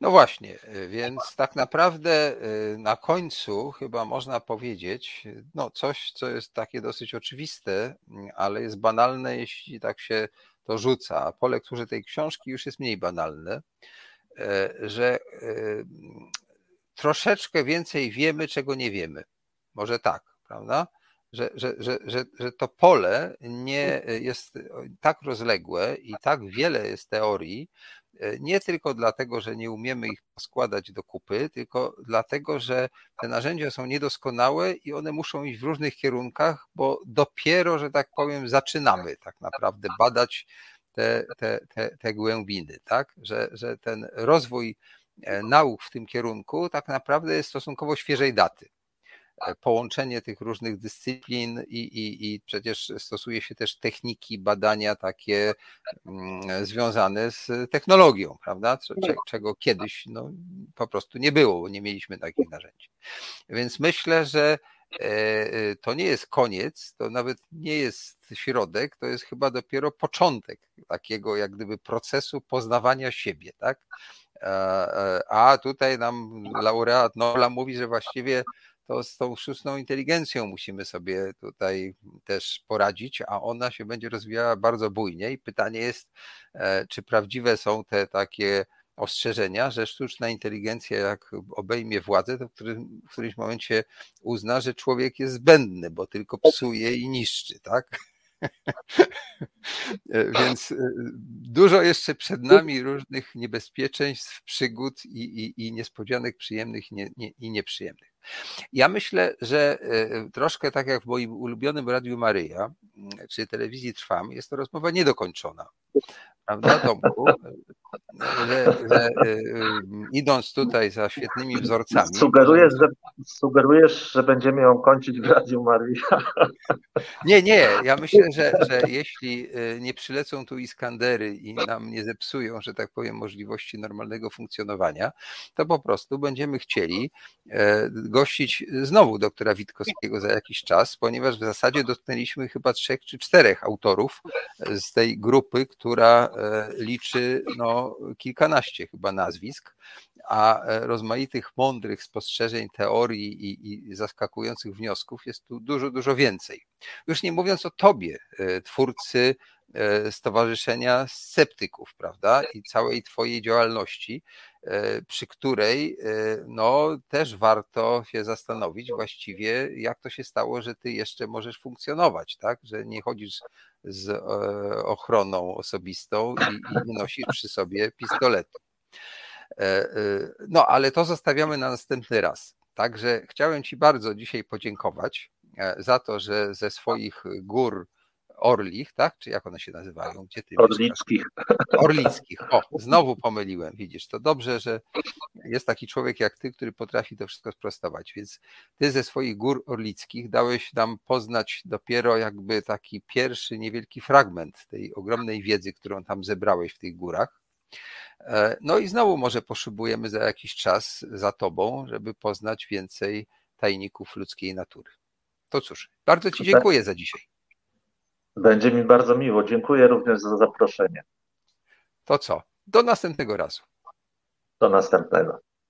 No właśnie, więc tak naprawdę y, na końcu chyba można powiedzieć, no coś, co jest takie dosyć oczywiste, ale jest banalne, jeśli tak się to rzuca. Po lekturze tej książki już jest mniej banalne, y, że troszeczkę więcej wiemy, czego nie wiemy. Może tak, prawda? Że, że, że, że, że to pole nie jest tak rozległe i tak wiele jest teorii, nie tylko dlatego, że nie umiemy ich składać do kupy, tylko dlatego, że te narzędzia są niedoskonałe i one muszą iść w różnych kierunkach, bo dopiero, że tak powiem, zaczynamy tak naprawdę badać te, te, te, te głębiny, tak? Że, że ten rozwój e, nauk w tym kierunku tak naprawdę jest stosunkowo świeżej daty. E, połączenie tych różnych dyscyplin i, i, i przecież stosuje się też techniki badania takie mm, związane z technologią, prawda? Czego kiedyś no, po prostu nie było, bo nie mieliśmy takich narzędzi. Więc myślę, że e, e, to nie jest koniec, to nawet nie jest środek, to jest chyba dopiero początek takiego jak gdyby procesu poznawania siebie, tak? A tutaj nam laureat Nobla mówi, że właściwie to z tą sztuczną inteligencją musimy sobie tutaj też poradzić, a ona się będzie rozwijała bardzo bujnie i pytanie jest, e, czy prawdziwe są te takie ostrzeżenia, że sztuczna inteligencja jak obejmie władzę, to w, którym, w którymś momencie uzna, że człowiek jest zbędny, bo tylko psuje i niszczy, tak? E, więc e, dużo jeszcze przed nami różnych niebezpieczeństw, przygód i, i, i niespodzianek przyjemnych i, nie, nie, i nieprzyjemnych. Ja myślę, że e, troszkę tak jak w moim ulubionym Radiu Maryja, czy telewizji Trwam, jest to rozmowa niedokończona. Prawda, Tomku? Że, że, idąc tutaj za świetnymi wzorcami. Sugerujesz, że, sugerujesz, że będziemy ją kończyć w Radiu Maryja. Nie, nie. Ja myślę, że, że jeśli nie przylecą tu Iskandery i nam nie zepsują, że tak powiem, możliwości normalnego funkcjonowania, to po prostu będziemy chcieli e, gościć znowu doktora Witkowskiego za jakiś czas, ponieważ w zasadzie dotknęliśmy chyba trzech czy czterech autorów z tej grupy, która liczy no, kilkanaście chyba nazwisk, a e, rozmaitych mądrych spostrzeżeń, teorii i, i zaskakujących wniosków jest tu dużo, dużo więcej. Już nie mówiąc o tobie, twórcy Stowarzyszenia Sceptyków, prawda, i całej Twojej działalności, przy której no, też warto się zastanowić właściwie, jak to się stało, że Ty jeszcze możesz funkcjonować, tak, że nie chodzisz z e, ochroną osobistą i, i nosisz przy sobie pistoletu. E, e, no, ale to zostawiamy na następny raz. Także chciałem Ci bardzo dzisiaj podziękować za to, że ze swoich gór Orlich, tak? Czy jak one się nazywają? Gdzie ty Orlickich. Orlickich. O, znowu pomyliłem, widzisz. To dobrze, że jest taki człowiek jak ty, który potrafi to wszystko sprostować. Więc ty ze swoich gór orlickich dałeś nam poznać dopiero jakby taki pierwszy niewielki fragment tej ogromnej wiedzy, którą tam zebrałeś w tych górach. E, no i znowu może poszybujemy za jakiś czas za tobą, żeby poznać więcej tajników ludzkiej natury. To cóż, bardzo Ci dziękuję za dzisiaj. Będzie mi bardzo miło. Dziękuję również za zaproszenie. To co? Do następnego razu. Do następnego.